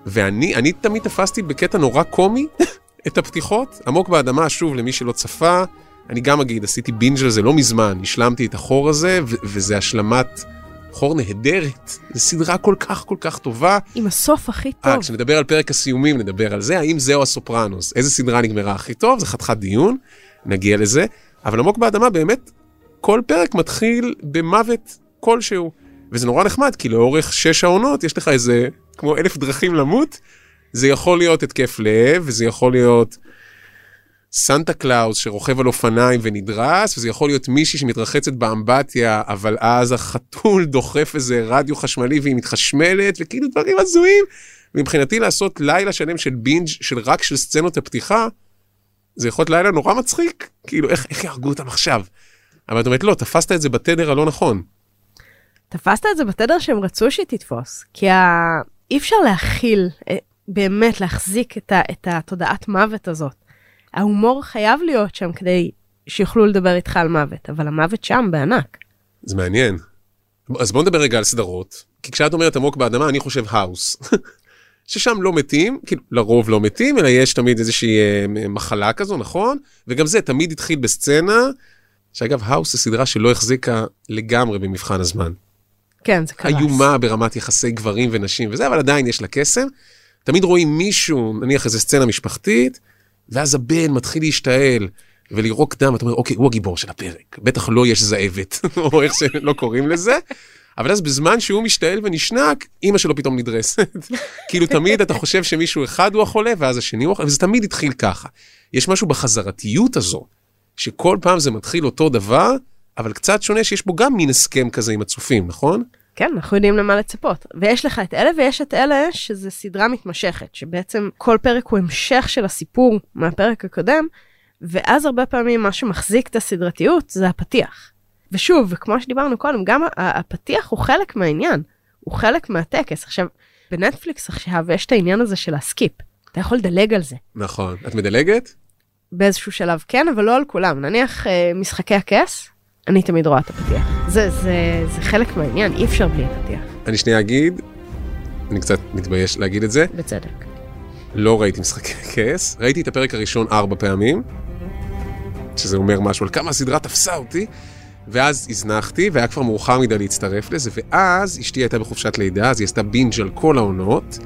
ואני אני תמיד תפסתי בקטע נורא קומי את הפתיחות. עמוק באדמה, שוב, למי שלא צפה, אני גם אגיד, עשיתי בינג' על זה לא מזמן, השלמתי את החור הזה, ו- וזה השלמת חור נהדרת. זו סדרה כל כך כל כך טובה. עם הסוף הכי אה, טוב. כשנדבר על פרק הסיומים, נדבר על זה, האם זהו הסופרנוס, איזה סדרה נגמרה הכי טוב, זה חתיכת דיון, נגיע לזה. אבל עמוק באדמה, באמת, כל פרק מתחיל במוות כלשהו. וזה נורא נחמד, כי לאורך שש העונות יש לך איזה, כמו אלף דרכים למות. זה יכול להיות התקף לב, וזה יכול להיות סנטה קלאוס שרוכב על אופניים ונדרס, וזה יכול להיות מישהי שמתרחצת באמבטיה, אבל אז החתול דוחף איזה רדיו חשמלי והיא מתחשמלת, וכאילו דברים הזויים. ומבחינתי לעשות לילה שלם של בינג' של רק של סצנות הפתיחה, זה יכול להיות לילה נורא מצחיק, כאילו איך, איך יהרגו אותם עכשיו? אבל את אומרת, לא, תפסת את זה בתדר הלא נכון. תפסת את זה בתדר שהם רצו שהיא תתפוס, כי ה... אי אפשר להכיל, אה, באמת להחזיק את, ה... את התודעת מוות הזאת. ההומור חייב להיות שם כדי שיוכלו לדבר איתך על מוות, אבל המוות שם בענק. זה מעניין. אז בוא נדבר רגע על סדרות, כי כשאת אומרת עמוק באדמה, אני חושב האוס. ששם לא מתים, כאילו לרוב לא מתים, אלא יש תמיד איזושהי אה, מחלה כזו, נכון? וגם זה תמיד התחיל בסצנה, שאגב, האוס זה סדרה שלא החזיקה לגמרי במבחן הזמן. כן, זה קרס. איומה ברמת יחסי גברים ונשים וזה, אבל עדיין יש לה קסם. תמיד רואים מישהו, נניח איזה סצנה משפחתית, ואז הבן מתחיל להשתעל ולירוק דם, אתה אומר, אוקיי, הוא הגיבור של הפרק. בטח לא יש זאבת, או איך שלא קוראים לזה. אבל אז בזמן שהוא משתעל ונשנק, אימא שלו פתאום נדרסת. כאילו תמיד אתה חושב שמישהו אחד הוא החולה, ואז השני הוא החולה, וזה תמיד התחיל ככה. יש משהו בחזרתיות הזו, שכל פעם זה מתחיל אותו דבר, אבל קצת שונה שיש בו גם מין הסכם כזה עם הצופים, נכון? כן, אנחנו יודעים למה לצפות. ויש לך את אלה ויש את אלה שזה סדרה מתמשכת, שבעצם כל פרק הוא המשך של הסיפור מהפרק הקודם, ואז הרבה פעמים מה שמחזיק את הסדרתיות זה הפתיח. ושוב, וכמו שדיברנו קודם, גם הפתיח הוא חלק מהעניין, הוא חלק מהטקס. עכשיו, בנטפליקס עכשיו יש את העניין הזה של הסקיפ. אתה יכול לדלג על זה. נכון. את מדלגת? באיזשהו שלב כן, אבל לא על כולם. נניח אה, משחקי הכס, אני תמיד רואה את הפתיח. זה, זה, זה חלק מהעניין, אי אפשר בלי הפתיח. אני שנייה אגיד, אני קצת מתבייש להגיד את זה, בצדק. לא ראיתי משחקי כס, ראיתי את הפרק הראשון ארבע פעמים, שזה אומר משהו על כמה הסדרה תפסה אותי, ואז הזנחתי, והיה כבר מאוחר מדי להצטרף לזה, ואז אשתי הייתה בחופשת לידה, אז היא עשתה בינג' על כל העונות,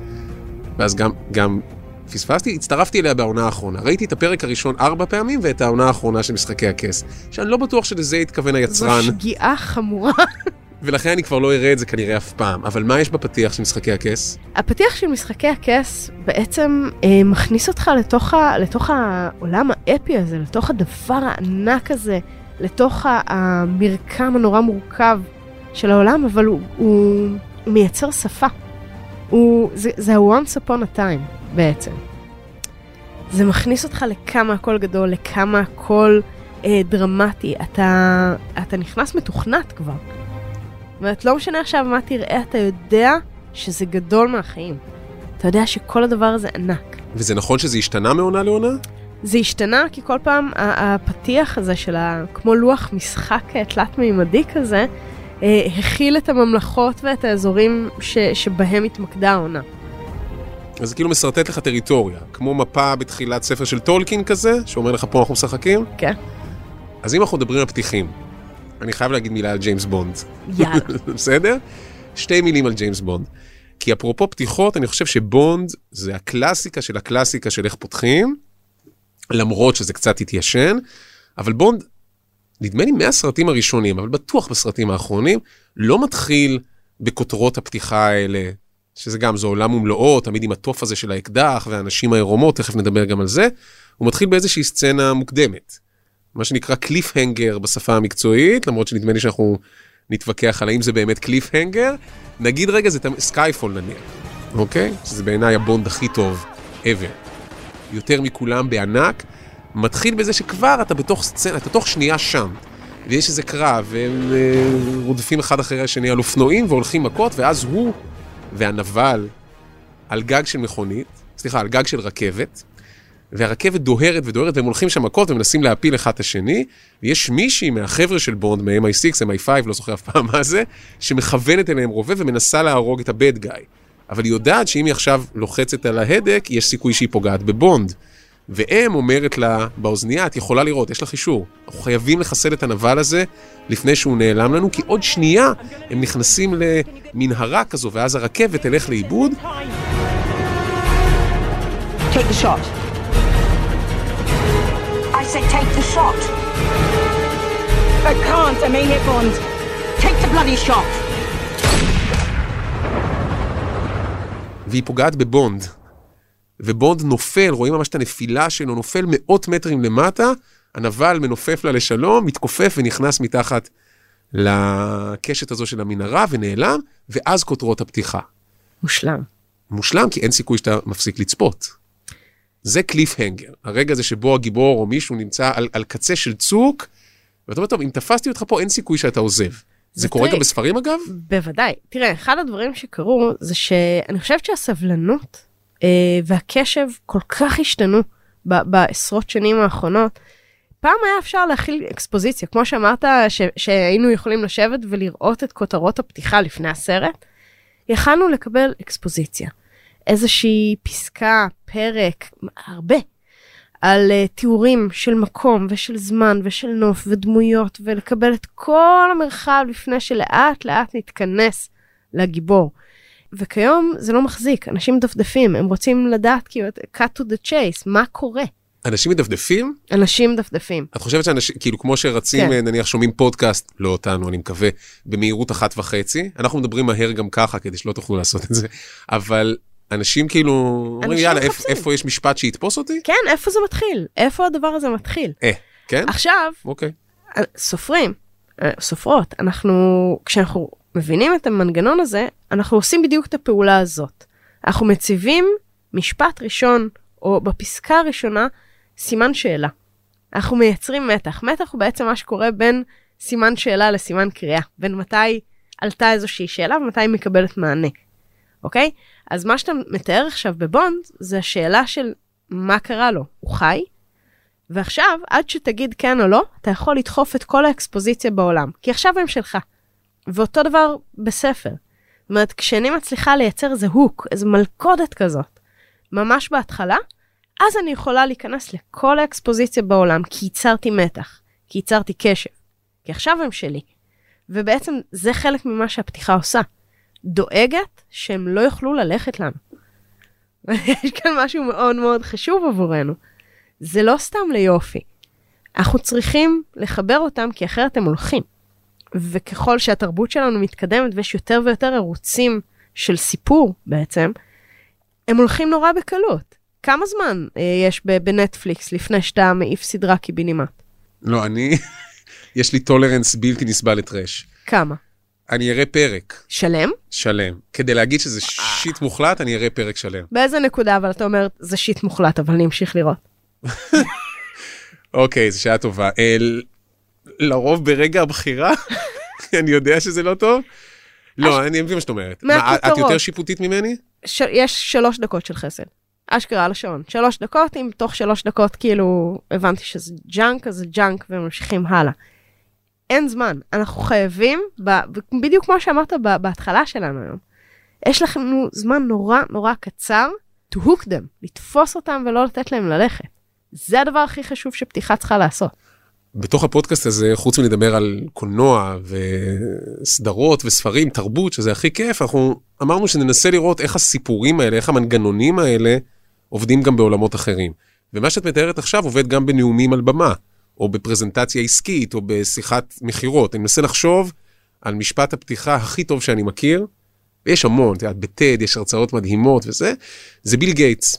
ואז גם, גם פספסתי, הצטרפתי אליה בעונה האחרונה. ראיתי את הפרק הראשון ארבע פעמים, ואת העונה האחרונה של משחקי הכס, שאני לא בטוח שלזה התכוון היצרן. זו שגיאה חמורה. ולכן אני כבר לא אראה את זה כנראה אף פעם. אבל מה יש בפתיח של משחקי הכס? הפתיח של משחקי הכס בעצם אה, מכניס אותך לתוך, ה, לתוך העולם האפי הזה, לתוך הדבר הענק הזה, לתוך המרקם הנורא מורכב של העולם, אבל הוא, הוא, הוא מייצר שפה. הוא, זה, זה ה-once upon a time בעצם. זה מכניס אותך לכמה הכל גדול, לכמה הכל אה, דרמטי. אתה, אתה נכנס מתוכנת כבר. זאת אומרת, לא משנה עכשיו מה תראה, אתה יודע שזה גדול מהחיים. אתה יודע שכל הדבר הזה ענק. וזה נכון שזה השתנה מעונה לעונה? זה השתנה כי כל פעם הפתיח הזה של ה... כמו לוח משחק אה, תלת-מימדי כזה, אה, הכיל את הממלכות ואת האזורים ש... שבהם התמקדה העונה. אז זה כאילו משרטט לך טריטוריה, כמו מפה בתחילת ספר של טולקין כזה, שאומר לך פה אנחנו משחקים. כן. אז אם אנחנו מדברים על פתיחים, אני חייב להגיד מילה על ג'יימס בונד, יאללה. בסדר? שתי מילים על ג'יימס בונד. כי אפרופו פתיחות, אני חושב שבונד זה הקלאסיקה של הקלאסיקה של איך פותחים, למרות שזה קצת התיישן, אבל בונד, נדמה לי מהסרטים הראשונים, אבל בטוח בסרטים האחרונים, לא מתחיל בכותרות הפתיחה האלה, שזה גם, זה עולם ומלואו, תמיד עם התוף הזה של האקדח והנשים העירומות, תכף נדבר גם על זה. הוא מתחיל באיזושהי סצנה מוקדמת. מה שנקרא cliffhanger בשפה המקצועית, למרות שנדמה לי שאנחנו נתווכח על האם זה באמת cliffhanger. נגיד רגע זה Skyfall נניח, אוקיי? שזה בעיניי הבונד הכי טוב ever. יותר מכולם בענק. מתחיל בזה שכבר אתה בתוך סצנה, אתה תוך שנייה שם. ויש איזה קרב, והם אה, רודפים אחד אחרי השני על אופנועים והולכים מכות, ואז הוא והנבל על גג של מכונית, סליחה, על גג של רכבת, והרכבת דוהרת ודוהרת, והם הולכים שם מכות ומנסים להפיל אחד את השני, ויש מישהי מהחבר'ה של בונד, מ-MI6, MI5, לא זוכר אף פעם מה זה, שמכוונת אליהם רובה ומנסה להרוג את הבד גאי. אבל היא יודעת שאם היא עכשיו לוחצת על ההדק, יש סיכוי שהיא פוגעת בבונד. ואם אומרת לה באוזנייה, את יכולה לראות, יש לך אישור. אנחנו חייבים לחסל את הנבל הזה לפני שהוא נעלם לנו, כי עוד שנייה הם נכנסים למנהרה כזו, ואז הרכבת תלך לאיבוד. Take the shot. I said take the shot. I can't, I mean it, Bond. Take the bloody shot. והיא פוגעת בבונד. ובונד נופל, רואים ממש את הנפילה שלו, נופל מאות מטרים למטה, הנבל מנופף לה לשלום, מתכופף ונכנס מתחת לקשת הזו של המנהרה ונעלם, ואז כותרות הפתיחה. מושלם. מושלם, כי אין סיכוי שאתה מפסיק לצפות. זה קליף הנגר, הרגע הזה שבו הגיבור או מישהו נמצא על, על קצה של צוק, ואתה אומר, טוב, אם תפסתי אותך פה, אין סיכוי שאתה עוזב. זה, זה קורה. גם בספרים אגב? בוודאי. תראה, אחד הדברים שקרו זה שאני חושבת שהסבלנות והקשב כל כך השתנו בעשרות שנים האחרונות. פעם היה אפשר להכיל אקספוזיציה, כמו שאמרת ש- שהיינו יכולים לשבת ולראות את כותרות הפתיחה לפני הסרט, יכלנו לקבל אקספוזיציה. איזושהי פסקה, פרק, הרבה, על uh, תיאורים של מקום ושל זמן ושל נוף ודמויות, ולקבל את כל המרחב לפני שלאט לאט נתכנס לגיבור. וכיום זה לא מחזיק, אנשים מדפדפים, הם רוצים לדעת כאילו, cut to the chase, מה קורה? אנשים מדפדפים? אנשים מדפדפים. את חושבת שאנשים, כאילו כמו שרצים, כן. נניח שומעים פודקאסט, לא אותנו, אני מקווה, במהירות אחת וחצי, אנחנו מדברים מהר גם ככה, כדי שלא תוכלו לעשות את זה, אבל אנשים כאילו, אומרים אנשים יאללה, איפה, מחפשים." איפה יש משפט שיתפוס אותי? כן, איפה זה מתחיל? איפה הדבר הזה מתחיל? אה, כן? עכשיו, אוקיי. סופרים, אה, סופרות, אנחנו, כשאנחנו מבינים את המנגנון הזה, אנחנו עושים בדיוק את הפעולה הזאת. אנחנו מציבים משפט ראשון, או בפסקה הראשונה, סימן שאלה. אנחנו מייצרים מתח. מתח הוא בעצם מה שקורה בין סימן שאלה לסימן קריאה, בין מתי עלתה איזושהי שאלה ומתי היא מקבלת מענה. אוקיי? אז מה שאתה מתאר עכשיו בבונד, זה השאלה של מה קרה לו. הוא חי? ועכשיו, עד שתגיד כן או לא, אתה יכול לדחוף את כל האקספוזיציה בעולם, כי עכשיו הם שלך. ואותו דבר בספר. זאת אומרת, כשאני מצליחה לייצר איזה הוק, איזה מלכודת כזאת, ממש בהתחלה, אז אני יכולה להיכנס לכל האקספוזיציה בעולם, כי ייצרתי מתח, כי ייצרתי קשב, כי עכשיו הם שלי. ובעצם זה חלק ממה שהפתיחה עושה. דואגת שהם לא יוכלו ללכת לנו. יש כאן משהו מאוד מאוד חשוב עבורנו. זה לא סתם ליופי. אנחנו צריכים לחבר אותם, כי אחרת הם הולכים. וככל שהתרבות שלנו מתקדמת ויש יותר ויותר ערוצים של סיפור בעצם, הם הולכים נורא בקלות. כמה זמן אה, יש בנטפליקס לפני שאתה מעיף סדרה קיבינימט? לא, אני, יש לי tolerance בלתי נסבל ל trash. כמה? אני אראה פרק שלם? שלם. כדי להגיד שזה shit מוחלט, אני אראה פרק שלם. באיזה נקודה אבל אתה אומר זה shit מוחלט אבל אני אמשיך לראות. אוקיי, זו שאלה טובה. אל... לרוב ברגע הבחירה, אני יודע שזה לא טוב. לא, אני מבין מה שאת אומרת. מה, את- מהכותרות. יותר שיפוטית ממני? ש... יש שלוש דקות של חסד. אשכרה על השעון. שלוש דקות, אם תוך שלוש דקות כאילו הבנתי שזה junk, אז זה junk וממשיכים הלאה. אין זמן, אנחנו חייבים, ב... בדיוק כמו שאמרת ב... בהתחלה שלנו היום, יש לכם זמן נורא נורא קצר to hook them, לתפוס אותם ולא לתת להם ללכת. זה הדבר הכי חשוב שפתיחה צריכה לעשות. בתוך הפודקאסט הזה, חוץ מלדבר על קולנוע וסדרות וספרים, תרבות, שזה הכי כיף, אנחנו אמרנו שננסה לראות איך הסיפורים האלה, איך המנגנונים האלה עובדים גם בעולמות אחרים. ומה שאת מתארת עכשיו עובד גם בנאומים על במה, או בפרזנטציה עסקית, או בשיחת מכירות. אני מנסה לחשוב על משפט הפתיחה הכי טוב שאני מכיר, ויש המון, את יודעת, בטד יש הרצאות מדהימות וזה, זה ביל גייטס.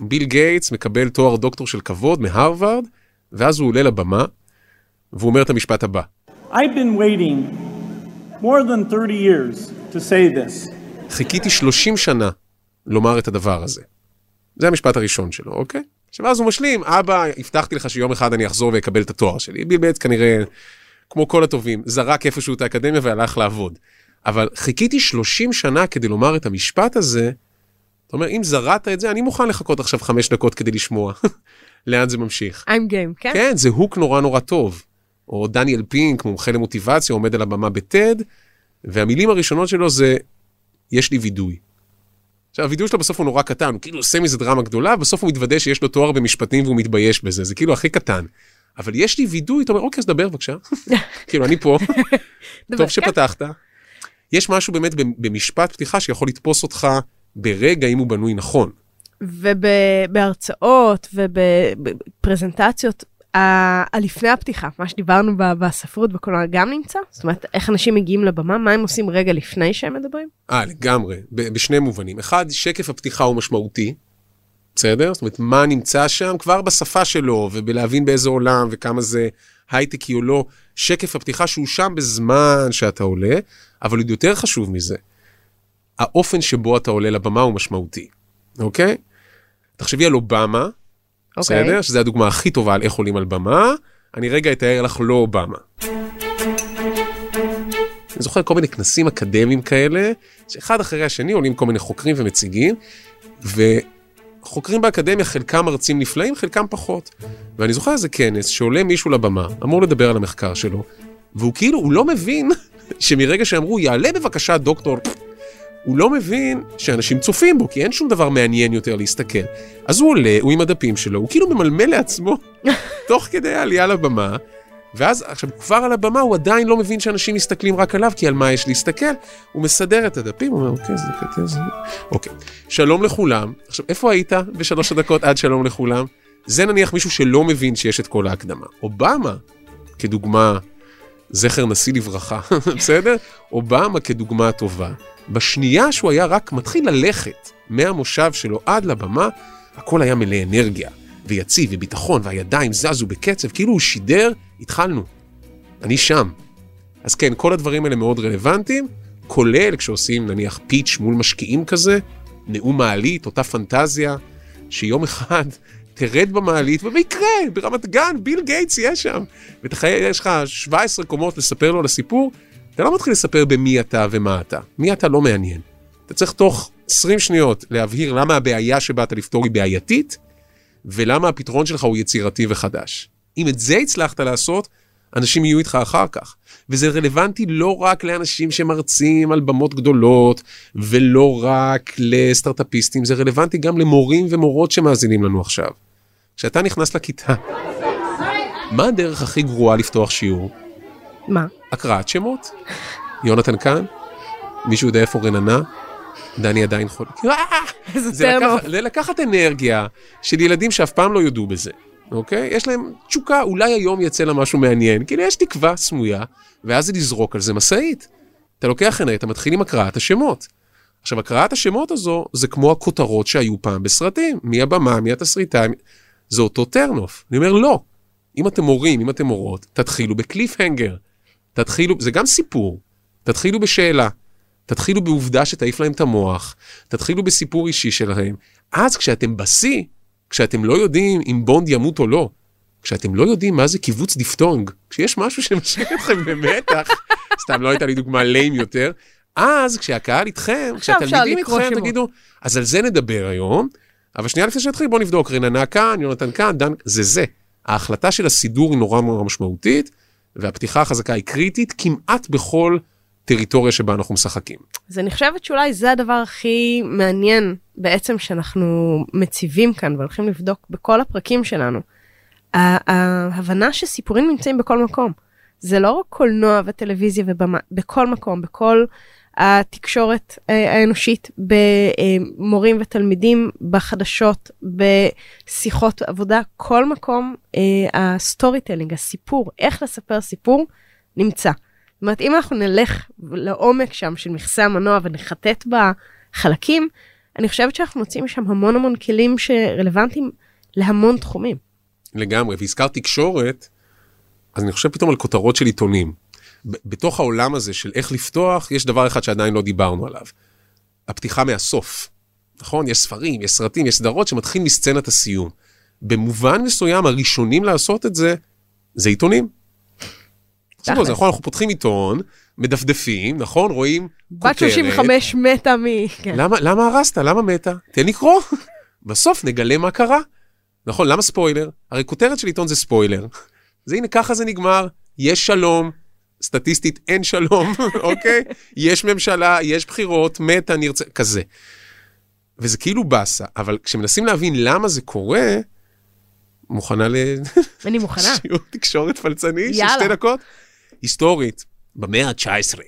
ביל גייטס מקבל תואר דוקטור של כבוד מהרווארד, ואז הוא עולה לבמה, והוא אומר את המשפט הבא. I've been waiting more than 30 years to say this. חיכיתי 30 שנה לומר את הדבר הזה. זה המשפט הראשון שלו, אוקיי? עכשיו אז הוא משלים, אבא, הבטחתי לך שיום אחד אני אחזור ואקבל את התואר שלי. ביל גייטס כנראה, כמו כל הטובים, זרק איפשהו את האקדמיה והלך לעבוד. אבל חיכיתי 30 שנה כדי לומר את המשפט הזה, זאת אומרת, אם זרעת את זה, אני מוכן לחכות עכשיו חמש דקות כדי לשמוע לאן זה ממשיך. I'm game, כן? כן, זה הוק נורא נורא טוב. או דניאל פינק, מומחה למוטיבציה, עומד על הבמה בטד, והמילים הראשונות שלו זה, יש לי וידוי. עכשיו, הווידוי שלו בסוף הוא נורא קטן, הוא כאילו עושה מזה דרמה גדולה, בסוף הוא מתוודה שיש לו תואר במשפטים והוא מתבייש בזה, זה כאילו הכי קטן. אבל יש לי וידוי, אתה אומר, אוקיי, אז דבר בבקשה. כאילו, אני פה, טוב. שפתחת. יש משהו באמת במשפט פתיחה שיכול לתפוס אותך ברגע אם הוא בנוי נכון. ובהרצאות ובפרזנטציות, הלפני הפתיחה, מה שדיברנו בספרות בקולנוע גם נמצא? זאת אומרת, איך אנשים מגיעים לבמה, מה הם עושים רגע לפני שהם מדברים? אה, לגמרי, בשני מובנים. אחד, שקף הפתיחה הוא משמעותי, בסדר? זאת אומרת, מה נמצא שם כבר בשפה שלו, ובלהבין באיזה עולם, וכמה זה הייטקי או לא. שקף הפתיחה שהוא שם בזמן שאתה עולה, אבל עוד יותר חשוב מזה, האופן שבו אתה עולה לבמה הוא משמעותי, אוקיי? תחשבי על אובמה, אוקיי. בסדר? שזו הדוגמה הכי טובה על איך עולים על במה. אני רגע אתאר לך לא אובמה. אני זוכר כל מיני כנסים אקדמיים כאלה, שאחד אחרי השני עולים כל מיני חוקרים ומציגים, וחוקרים באקדמיה, חלקם מרצים נפלאים, חלקם פחות. ואני זוכר איזה כנס שעולה מישהו לבמה, אמור לדבר על המחקר שלו, והוא כאילו, הוא לא מבין שמרגע שאמרו, יעלה בבקשה דוקטור, הוא לא מבין שאנשים צופים בו, כי אין שום דבר מעניין יותר להסתכל. אז הוא עולה, הוא עם הדפים שלו, הוא כאילו ממלמל לעצמו, תוך כדי העלייה לבמה, ואז עכשיו כבר על הבמה הוא עדיין לא מבין שאנשים מסתכלים רק עליו, כי על מה יש להסתכל? הוא מסדר את הדפים, הוא אומר, אוקיי, זה קטע, זה... אוקיי. שלום לכולם. עכשיו, איפה היית בשלוש הדקות עד שלום לכולם? זה נניח מישהו שלא מבין שיש את כל ההקדמה. אובמה, כדוגמה, זכר נשיא לברכה, בסדר? אובמה כדוגמה טובה. בשנייה שהוא היה רק מתחיל ללכת מהמושב שלו עד לבמה, הכל היה מלא אנרגיה, ויציב, וביטחון, והידיים זזו בקצב, כאילו הוא שידר, התחלנו. אני שם. אז כן, כל הדברים האלה מאוד רלוונטיים, כולל כשעושים נניח פיץ' מול משקיעים כזה, נאום מעלית, אותה פנטזיה, שיום אחד תרד במעלית, ובמקרה, ברמת גן, ביל גייטס יהיה שם. ויש לך 17 קומות לספר לו על הסיפור, אתה לא מתחיל לספר במי אתה ומה אתה. מי אתה לא מעניין. אתה צריך תוך 20 שניות להבהיר למה הבעיה שבאת לפתור היא בעייתית, ולמה הפתרון שלך הוא יצירתי וחדש. אם את זה הצלחת לעשות, אנשים יהיו איתך אחר כך. וזה רלוונטי לא רק לאנשים שמרצים על במות גדולות, ולא רק לסטארט-אפיסטים, זה רלוונטי גם למורים ומורות שמאזינים לנו עכשיו. כשאתה נכנס לכיתה, מה הדרך הכי גרועה לפתוח שיעור? מה? הקראת שמות? יונתן כאן? מישהו יודע איפה רננה? דני עדיין חולה. אה! זה. לקחת, אנרגיה של ילדים שאף פעם לא יודו בזה, אוקיי? יש להם תשוקה, אולי היום יצא לה משהו מעניין, כאילו יש תקווה סמויה, ואז זה לזרוק על זה משאית. אתה לוקח עיני, אתה מתחיל עם הקראת השמות. עכשיו, הקראת השמות הזו, זה כמו הכותרות שהיו פעם בסרטים, מי הבמה, מי התסריטאי, זה אותו טרנוף. אני אומר, לא. אם אתם מורים, אם אתם מורות, תתחילו בקליפהנגר. תתחילו, זה גם סיפור. תתחילו בשאלה. תתחילו בעובדה שתעיף להם את המוח, תתחילו בסיפור אישי שלהם. אז כשאתם בשיא, כשאתם לא יודעים אם בונד ימות או לא, כשאתם לא יודעים מה זה קיבוץ דיפטונג, כשיש משהו שמשאיר אתכם במתח, סתם לא הייתה לי דוגמה lame יותר, אז כשהקהל איתכם, כשהתלמידים איתכם. תגידו, אז על זה נדבר היום, אבל שנייה לפני שנתחיל בואו נבדוק, רננה כאן, יונתן כאן, דן, זה זה. ההחלטה של הסידור היא נורא נורא משמעותית, והפתיחה החזקה היא קריטית כמעט בכל טריטוריה שבה אנחנו משחקים. אז אני חושבת שאולי זה הדבר הכי מעניין בעצם שאנחנו מציבים כאן והולכים לבדוק בכל הפרקים שלנו. ההבנה שסיפורים נמצאים בכל מקום. זה לא רק קולנוע וטלוויזיה ובמה, בכל מקום, בכל התקשורת אה, האנושית, במורים ותלמידים, בחדשות, בשיחות עבודה, כל מקום אה, ה storytelling, הסיפור, איך לספר סיפור, נמצא. זאת אומרת, אם אנחנו נלך לעומק שם של מכסה המנוע ונחטט בחלקים, אני חושבת שאנחנו מוצאים שם המון המון כלים שרלוונטיים להמון תחומים. לגמרי, והזכרת תקשורת, אז אני חושב פתאום על כותרות של עיתונים. בתוך העולם הזה של איך לפתוח, יש דבר אחד שעדיין לא דיברנו עליו. הפתיחה מהסוף. נכון? יש ספרים, יש סרטים, יש סדרות שמתחיל מסצנת הסיום. במובן מסוים, הראשונים לעשות את זה, זה עיתונים. על זה, נכון? אנחנו פותחים עיתון, מדפדפים, נכון? רואים בת כותרת. 35 מתה מ... כן. למה, למה הרסת? למה מתה? תן לקרוא. בסוף נגלה מה קרה. נכון, למה ספוילר? הרי כותרת של עיתון זה ספוילר. אז הנה, ככה זה נגמר, יש שלום, סטטיסטית אין שלום, אוקיי? יש ממשלה, יש בחירות, מתה, נרצה, כזה. וזה כאילו באסה, אבל כשמנסים להבין למה זה קורה, מוכנה אני מוכנה. לשיעור תקשורת פלצני של. שתי דקות? היסטורית, במאה ה-19,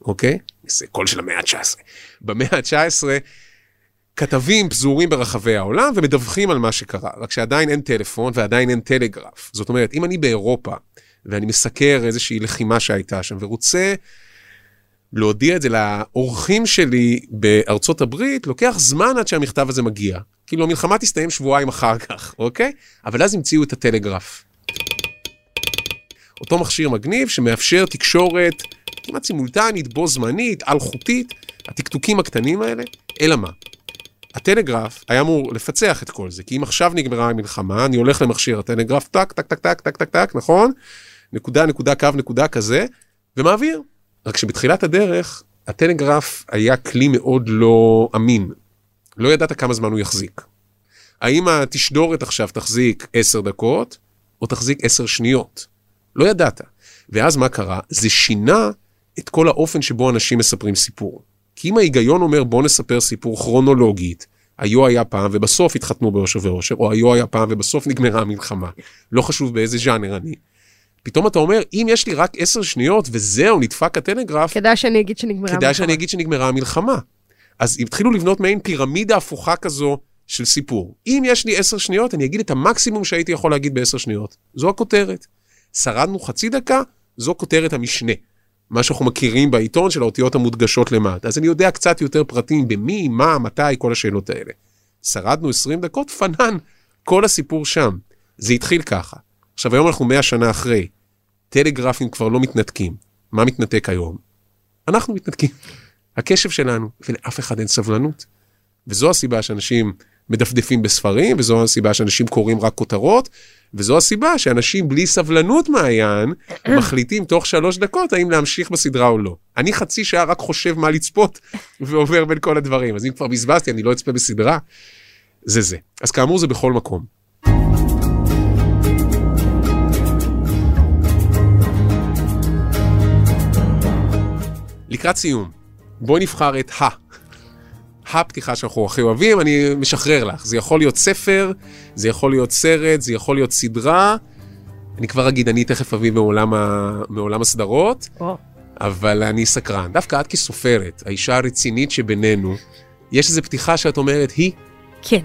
אוקיי? זה קול של המאה ה-19. במאה ה-19, כתבים פזורים ברחבי העולם ומדווחים על מה שקרה, רק שעדיין אין טלפון ועדיין אין טלגרף. זאת אומרת, אם אני באירופה ואני מסקר איזושהי לחימה שהייתה שם ורוצה להודיע את זה לאורחים שלי בארצות הברית, לוקח זמן עד שהמכתב הזה מגיע. כאילו המלחמה תסתיים שבועיים אחר כך, אוקיי? אבל אז המציאו את הטלגרף. אותו מכשיר מגניב שמאפשר תקשורת כמעט סימולטנית, בו זמנית, אלחוטית, הטקטוקים הקטנים האלה, אלא מה? הטלגרף היה אמור לפצח את כל זה, כי אם עכשיו נגמרה המלחמה, אני הולך למכשיר הטלגרף, טק, טק, טק, טק, טק, טק, טק, נכון? נקודה, נקודה, קו, נקודה כזה, ומעביר. רק שבתחילת הדרך, הטלגרף היה כלי מאוד לא אמין. לא ידעת כמה זמן הוא יחזיק. האם התשדורת עכשיו תחזיק 10 דקות, או תחזיק 10 שניות? לא ידעת. ואז מה קרה? זה שינה את כל האופן שבו אנשים מספרים סיפור. כי אם ההיגיון אומר בוא נספר סיפור כרונולוגית, היו היה פעם ובסוף התחתנו באושר ואושר, או היו היה פעם ובסוף נגמרה המלחמה, לא חשוב באיזה ז'אנר אני. פתאום אתה אומר, אם יש לי רק עשר שניות וזהו, נדפק הטלגרף, כדאי שאני אגיד שנגמרה כדאי שאני אגיד שנגמרה המלחמה. אז התחילו לבנות מעין פירמידה הפוכה כזו של סיפור. אם יש לי עשר שניות, אני אגיד את המקסימום שהייתי יכול להגיד בעשר שניות. זו הכותרת. שרדנו חצי דקה, זו כותרת המשנה. מה שאנחנו מכירים בעיתון של האותיות המודגשות למטה. אז אני יודע קצת יותר פרטים במי, מה, מתי, כל השאלות האלה. שרדנו 20 דקות, פנן, כל הסיפור שם. זה התחיל ככה. עכשיו, היום אנחנו 100 שנה אחרי. טלגרפים כבר לא מתנתקים. מה מתנתק היום? אנחנו מתנתקים. הקשב שלנו, ולאף אחד אין סבלנות. וזו הסיבה שאנשים מדפדפים בספרים, וזו הסיבה שאנשים קוראים רק כותרות, וזו הסיבה שאנשים בלי סבלנות מעיין, מחליטים תוך שלוש דקות האם להמשיך בסדרה או לא. אני חצי שעה רק חושב מה לצפות, ועובר בין כל הדברים. אז אם כבר בזבזתי, אני לא אצפה בסדרה. זה זה. אז כאמור, זה בכל מקום. לקראת סיום, בואי נבחר את ה. הפתיחה שאנחנו הכי אוהבים, אני משחרר לך. זה יכול להיות ספר, זה יכול להיות סרט, זה יכול להיות סדרה. אני כבר אגיד, אני תכף אביא מעולם, ה... מעולם הסדרות, או, אבל אני סקרן. דווקא את כסופרת, האישה הרצינית שבינינו, יש איזו פתיחה שאת אומרת, היא כן.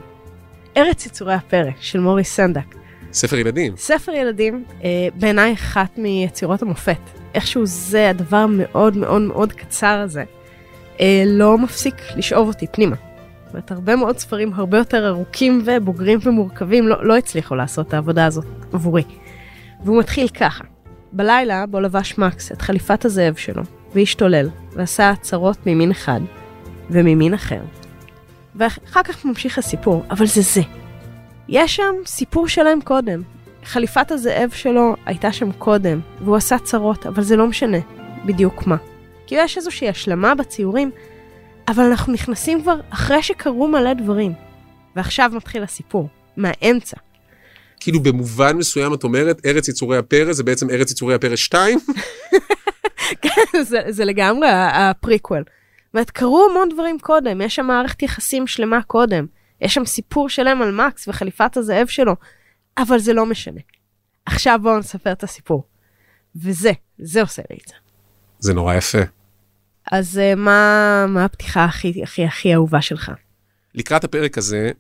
ארץ יצורי הפרא של מוריס סנדק. ספר ילדים. ספר ילדים, אה, בעיניי אחת מיצירות המופת. איכשהו זה הדבר המאוד מאוד מאוד קצר הזה, אה, לא מפסיק לשאוב אותי פנימה. זאת אומרת, הרבה מאוד ספרים הרבה יותר ארוכים ובוגרים ומורכבים לא, לא הצליחו לעשות את העבודה הזאת עבורי. והוא מתחיל ככה: בלילה בו לבש מקס את חליפת הזאב שלו, והשתולל, ועשה הצהרות ממין אחד וממין אחר. ואחר כך ממשיך הסיפור, אבל זה זה. יש שם סיפור שלם קודם. חליפת הזאב שלו הייתה שם קודם, והוא עשה צרות, אבל זה לא משנה בדיוק מה. כי יש איזושהי השלמה בציורים, אבל אנחנו נכנסים כבר אחרי שקרו מלא דברים. ועכשיו מתחיל הסיפור, מהאמצע. כאילו במובן מסוים את אומרת, ארץ יצורי הפרא זה בעצם ארץ יצורי הפרא 2, כן, זה, זה לגמרי הפריקוול. אומרת, קרו המון דברים קודם, יש שם מערכת יחסים שלמה קודם. יש שם סיפור שלם על מקס וחליפת הזאב שלו, אבל זה לא משנה. עכשיו בואו נספר את הסיפור. וזה, זה עושה לי את זה. זה נורא יפה. אז אה, מה, מה הפתיחה הכי הכי הכי אהובה שלך? לקראת הפרק הזה,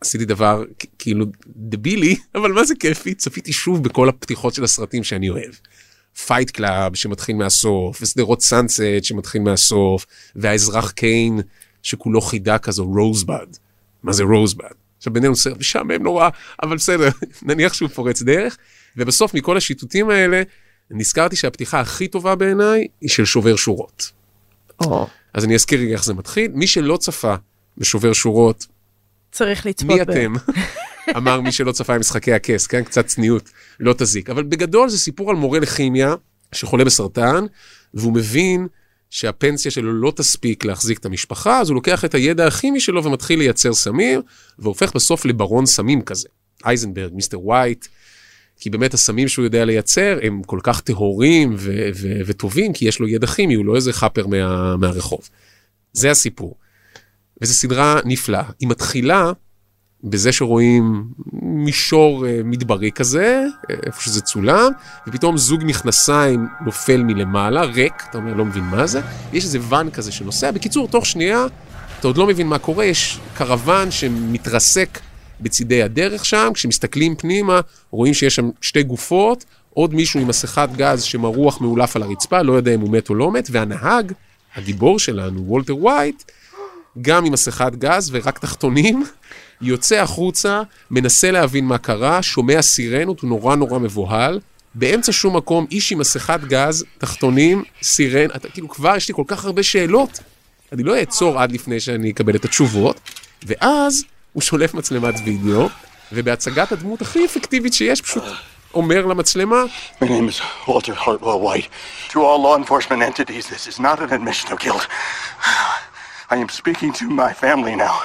עשיתי דבר כאילו דבילי, אבל מה זה כיפי? צפיתי שוב בכל הפתיחות של הסרטים שאני אוהב. Fight Club שמתחיל מהסוף, ושדרות סאנסט שמתחיל מהסוף, והאזרח קיין שכולו חידה כזו, Rosebud. מה זה רוזבד? עכשיו בינינו סרט משעמם נורא, אבל בסדר, נניח שהוא פורץ דרך. ובסוף מכל השיטוטים האלה, נזכרתי שהפתיחה הכי טובה בעיניי היא של שובר שורות. או, אז אני אזכיר רגע איך זה מתחיל. מי שלא צפה בשובר שורות, צריך לצפות מי ב- אתם? אמר מי שלא צפה במשחקי הכס, כן? קצת צניעות, לא תזיק. אבל בגדול זה סיפור על מורה לכימיה שחולה בסרטן, והוא מבין שהפנסיה שלו לא תספיק להחזיק את המשפחה, אז הוא לוקח את הידע הכימי שלו ומתחיל לייצר סמים, והופך בסוף לברון סמים כזה. אייזנברג, מיסטר ווייט, כי באמת הסמים שהוא יודע לייצר הם כל כך טהורים ו- ו- וטובים, כי יש לו ידע כימי, הוא לא איזה חאפר מה- מהרחוב. זה הסיפור. וזו סדרה נפלאה. היא מתחילה בזה שרואים מישור אה, מדברי כזה, אה, איפה שזה צולם, ופתאום זוג מכנסיים נופל מלמעלה, ריק, אתה אומר, לא מבין מה זה, ויש איזה ואן כזה שנוסע. בקיצור, תוך שנייה, אתה עוד לא מבין מה קורה, יש קרוון שמתרסק בצידי הדרך שם, כשמסתכלים פנימה, רואים שיש שם שתי גופות, עוד מישהו עם מסכת גז שמרוח מאולף על הרצפה, לא יודע אם הוא מת או לא מת, והנהג, הגיבור שלנו, וולטר ווייט, גם עם מסכת גז ורק תחתונים, יוצא החוצה, מנסה להבין מה קרה, שומע סירנות, הוא נורא נורא מבוהל. באמצע שום מקום, איש עם מסכת גז, תחתונים, סירן, אתה כאילו כבר יש לי כל כך הרבה שאלות. אני לא אעצור עד לפני שאני אקבל את התשובות, ואז הוא שולף מצלמת וידאו, ובהצגת הדמות הכי אפקטיבית שיש, פשוט אומר למצלמה, My name is Walter Hartwell White. I am speaking to my family now.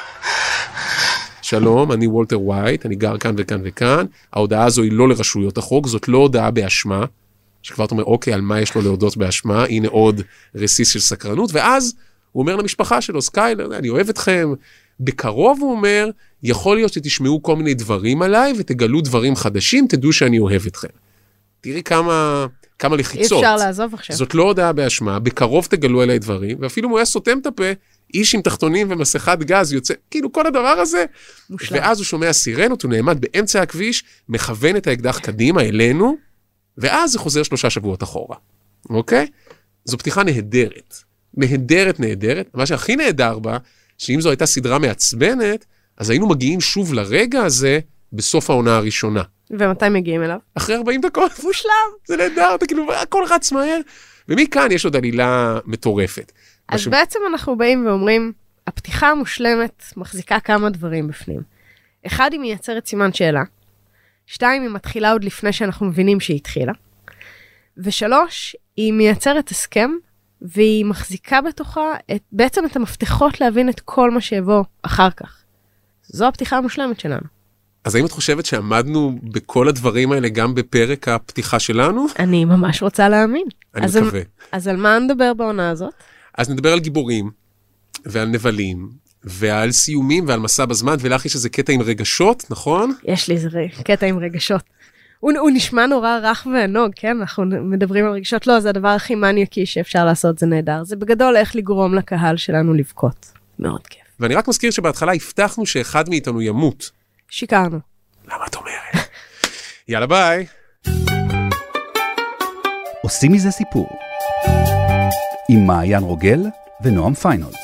שלום, אני וולטר ווייט, אני גר כאן וכאן וכאן, ההודעה הזו היא לא לרשויות החוק, זאת לא הודעה באשמה, שכבר אתה אומר, אוקיי, על מה יש לו להודות באשמה, הנה עוד רסיס של סקרנות, ואז הוא אומר למשפחה שלו, סקיילר, אני אוהב אתכם, בקרוב הוא אומר, יכול להיות שתשמעו כל מיני דברים עליי ותגלו דברים חדשים, תדעו שאני אוהב אתכם. תראי כמה, כמה אי לחיצות. אפשר לעזוב עכשיו. זאת לא הודעה באשמה, בקרוב תגלו אליי דברים, ואפילו אם הוא היה סותם את הפה, איש עם תחתונים ומסכת גז יוצא, כאילו כל הדבר הזה. מושלם. ואז הוא שומע סירנות, הוא נעמד באמצע הכביש, מכוון את האקדח קדימה אלינו, ואז זה חוזר שלושה שבועות אחורה, אוקיי? זו פתיחה נהדרת. נהדרת, נהדרת. מה שהכי נהדר בה, שאם זו הייתה סדרה מעצבנת, אז היינו מגיעים שוב לרגע הזה בסוף העונה הראשונה. ומתי מגיעים אליו? אחרי 40 דקות. מושלם. זה נהדר, אתה כאילו, הכל רץ מהר. ומכאן יש עוד עלילה מטורפת. אז משהו- בעצם אנחנו באים ואומרים, הפתיחה המושלמת מחזיקה כמה דברים בפנים. אחד, היא מייצרת סימן שאלה. שתיים, היא מתחילה עוד לפני שאנחנו מבינים שהיא התחילה. ושלוש, היא מייצרת הסכם, והיא מחזיקה בתוכה את, בעצם את המפתחות להבין את כל מה שיבוא אחר כך. זו הפתיחה המושלמת שלנו. אז האם את חושבת שעמדנו בכל הדברים האלה גם בפרק הפתיחה שלנו? אני ממש רוצה להאמין. אני אז מקווה. על, אז על מה נדבר בעונה הזאת? אז נדבר על גיבורים, ועל נבלים, ועל סיומים, ועל מסע בזמן, ולך יש איזה קטע עם רגשות, נכון? יש לי איזה קטע עם רגשות. הוא, הוא נשמע נורא רך וענוג, כן? אנחנו מדברים על רגשות. לא, זה הדבר הכי מניאקי שאפשר לעשות, זה נהדר. זה בגדול איך לגרום לקהל שלנו לבכות. מאוד כיף. ואני רק מזכיר שבהתחלה הבטחנו שאחד מאיתנו ימות. שיקרנו. למה את אומרת? יאללה ביי. עושים מזה סיפור. עם מעיין רוגל ונועם פיינולס.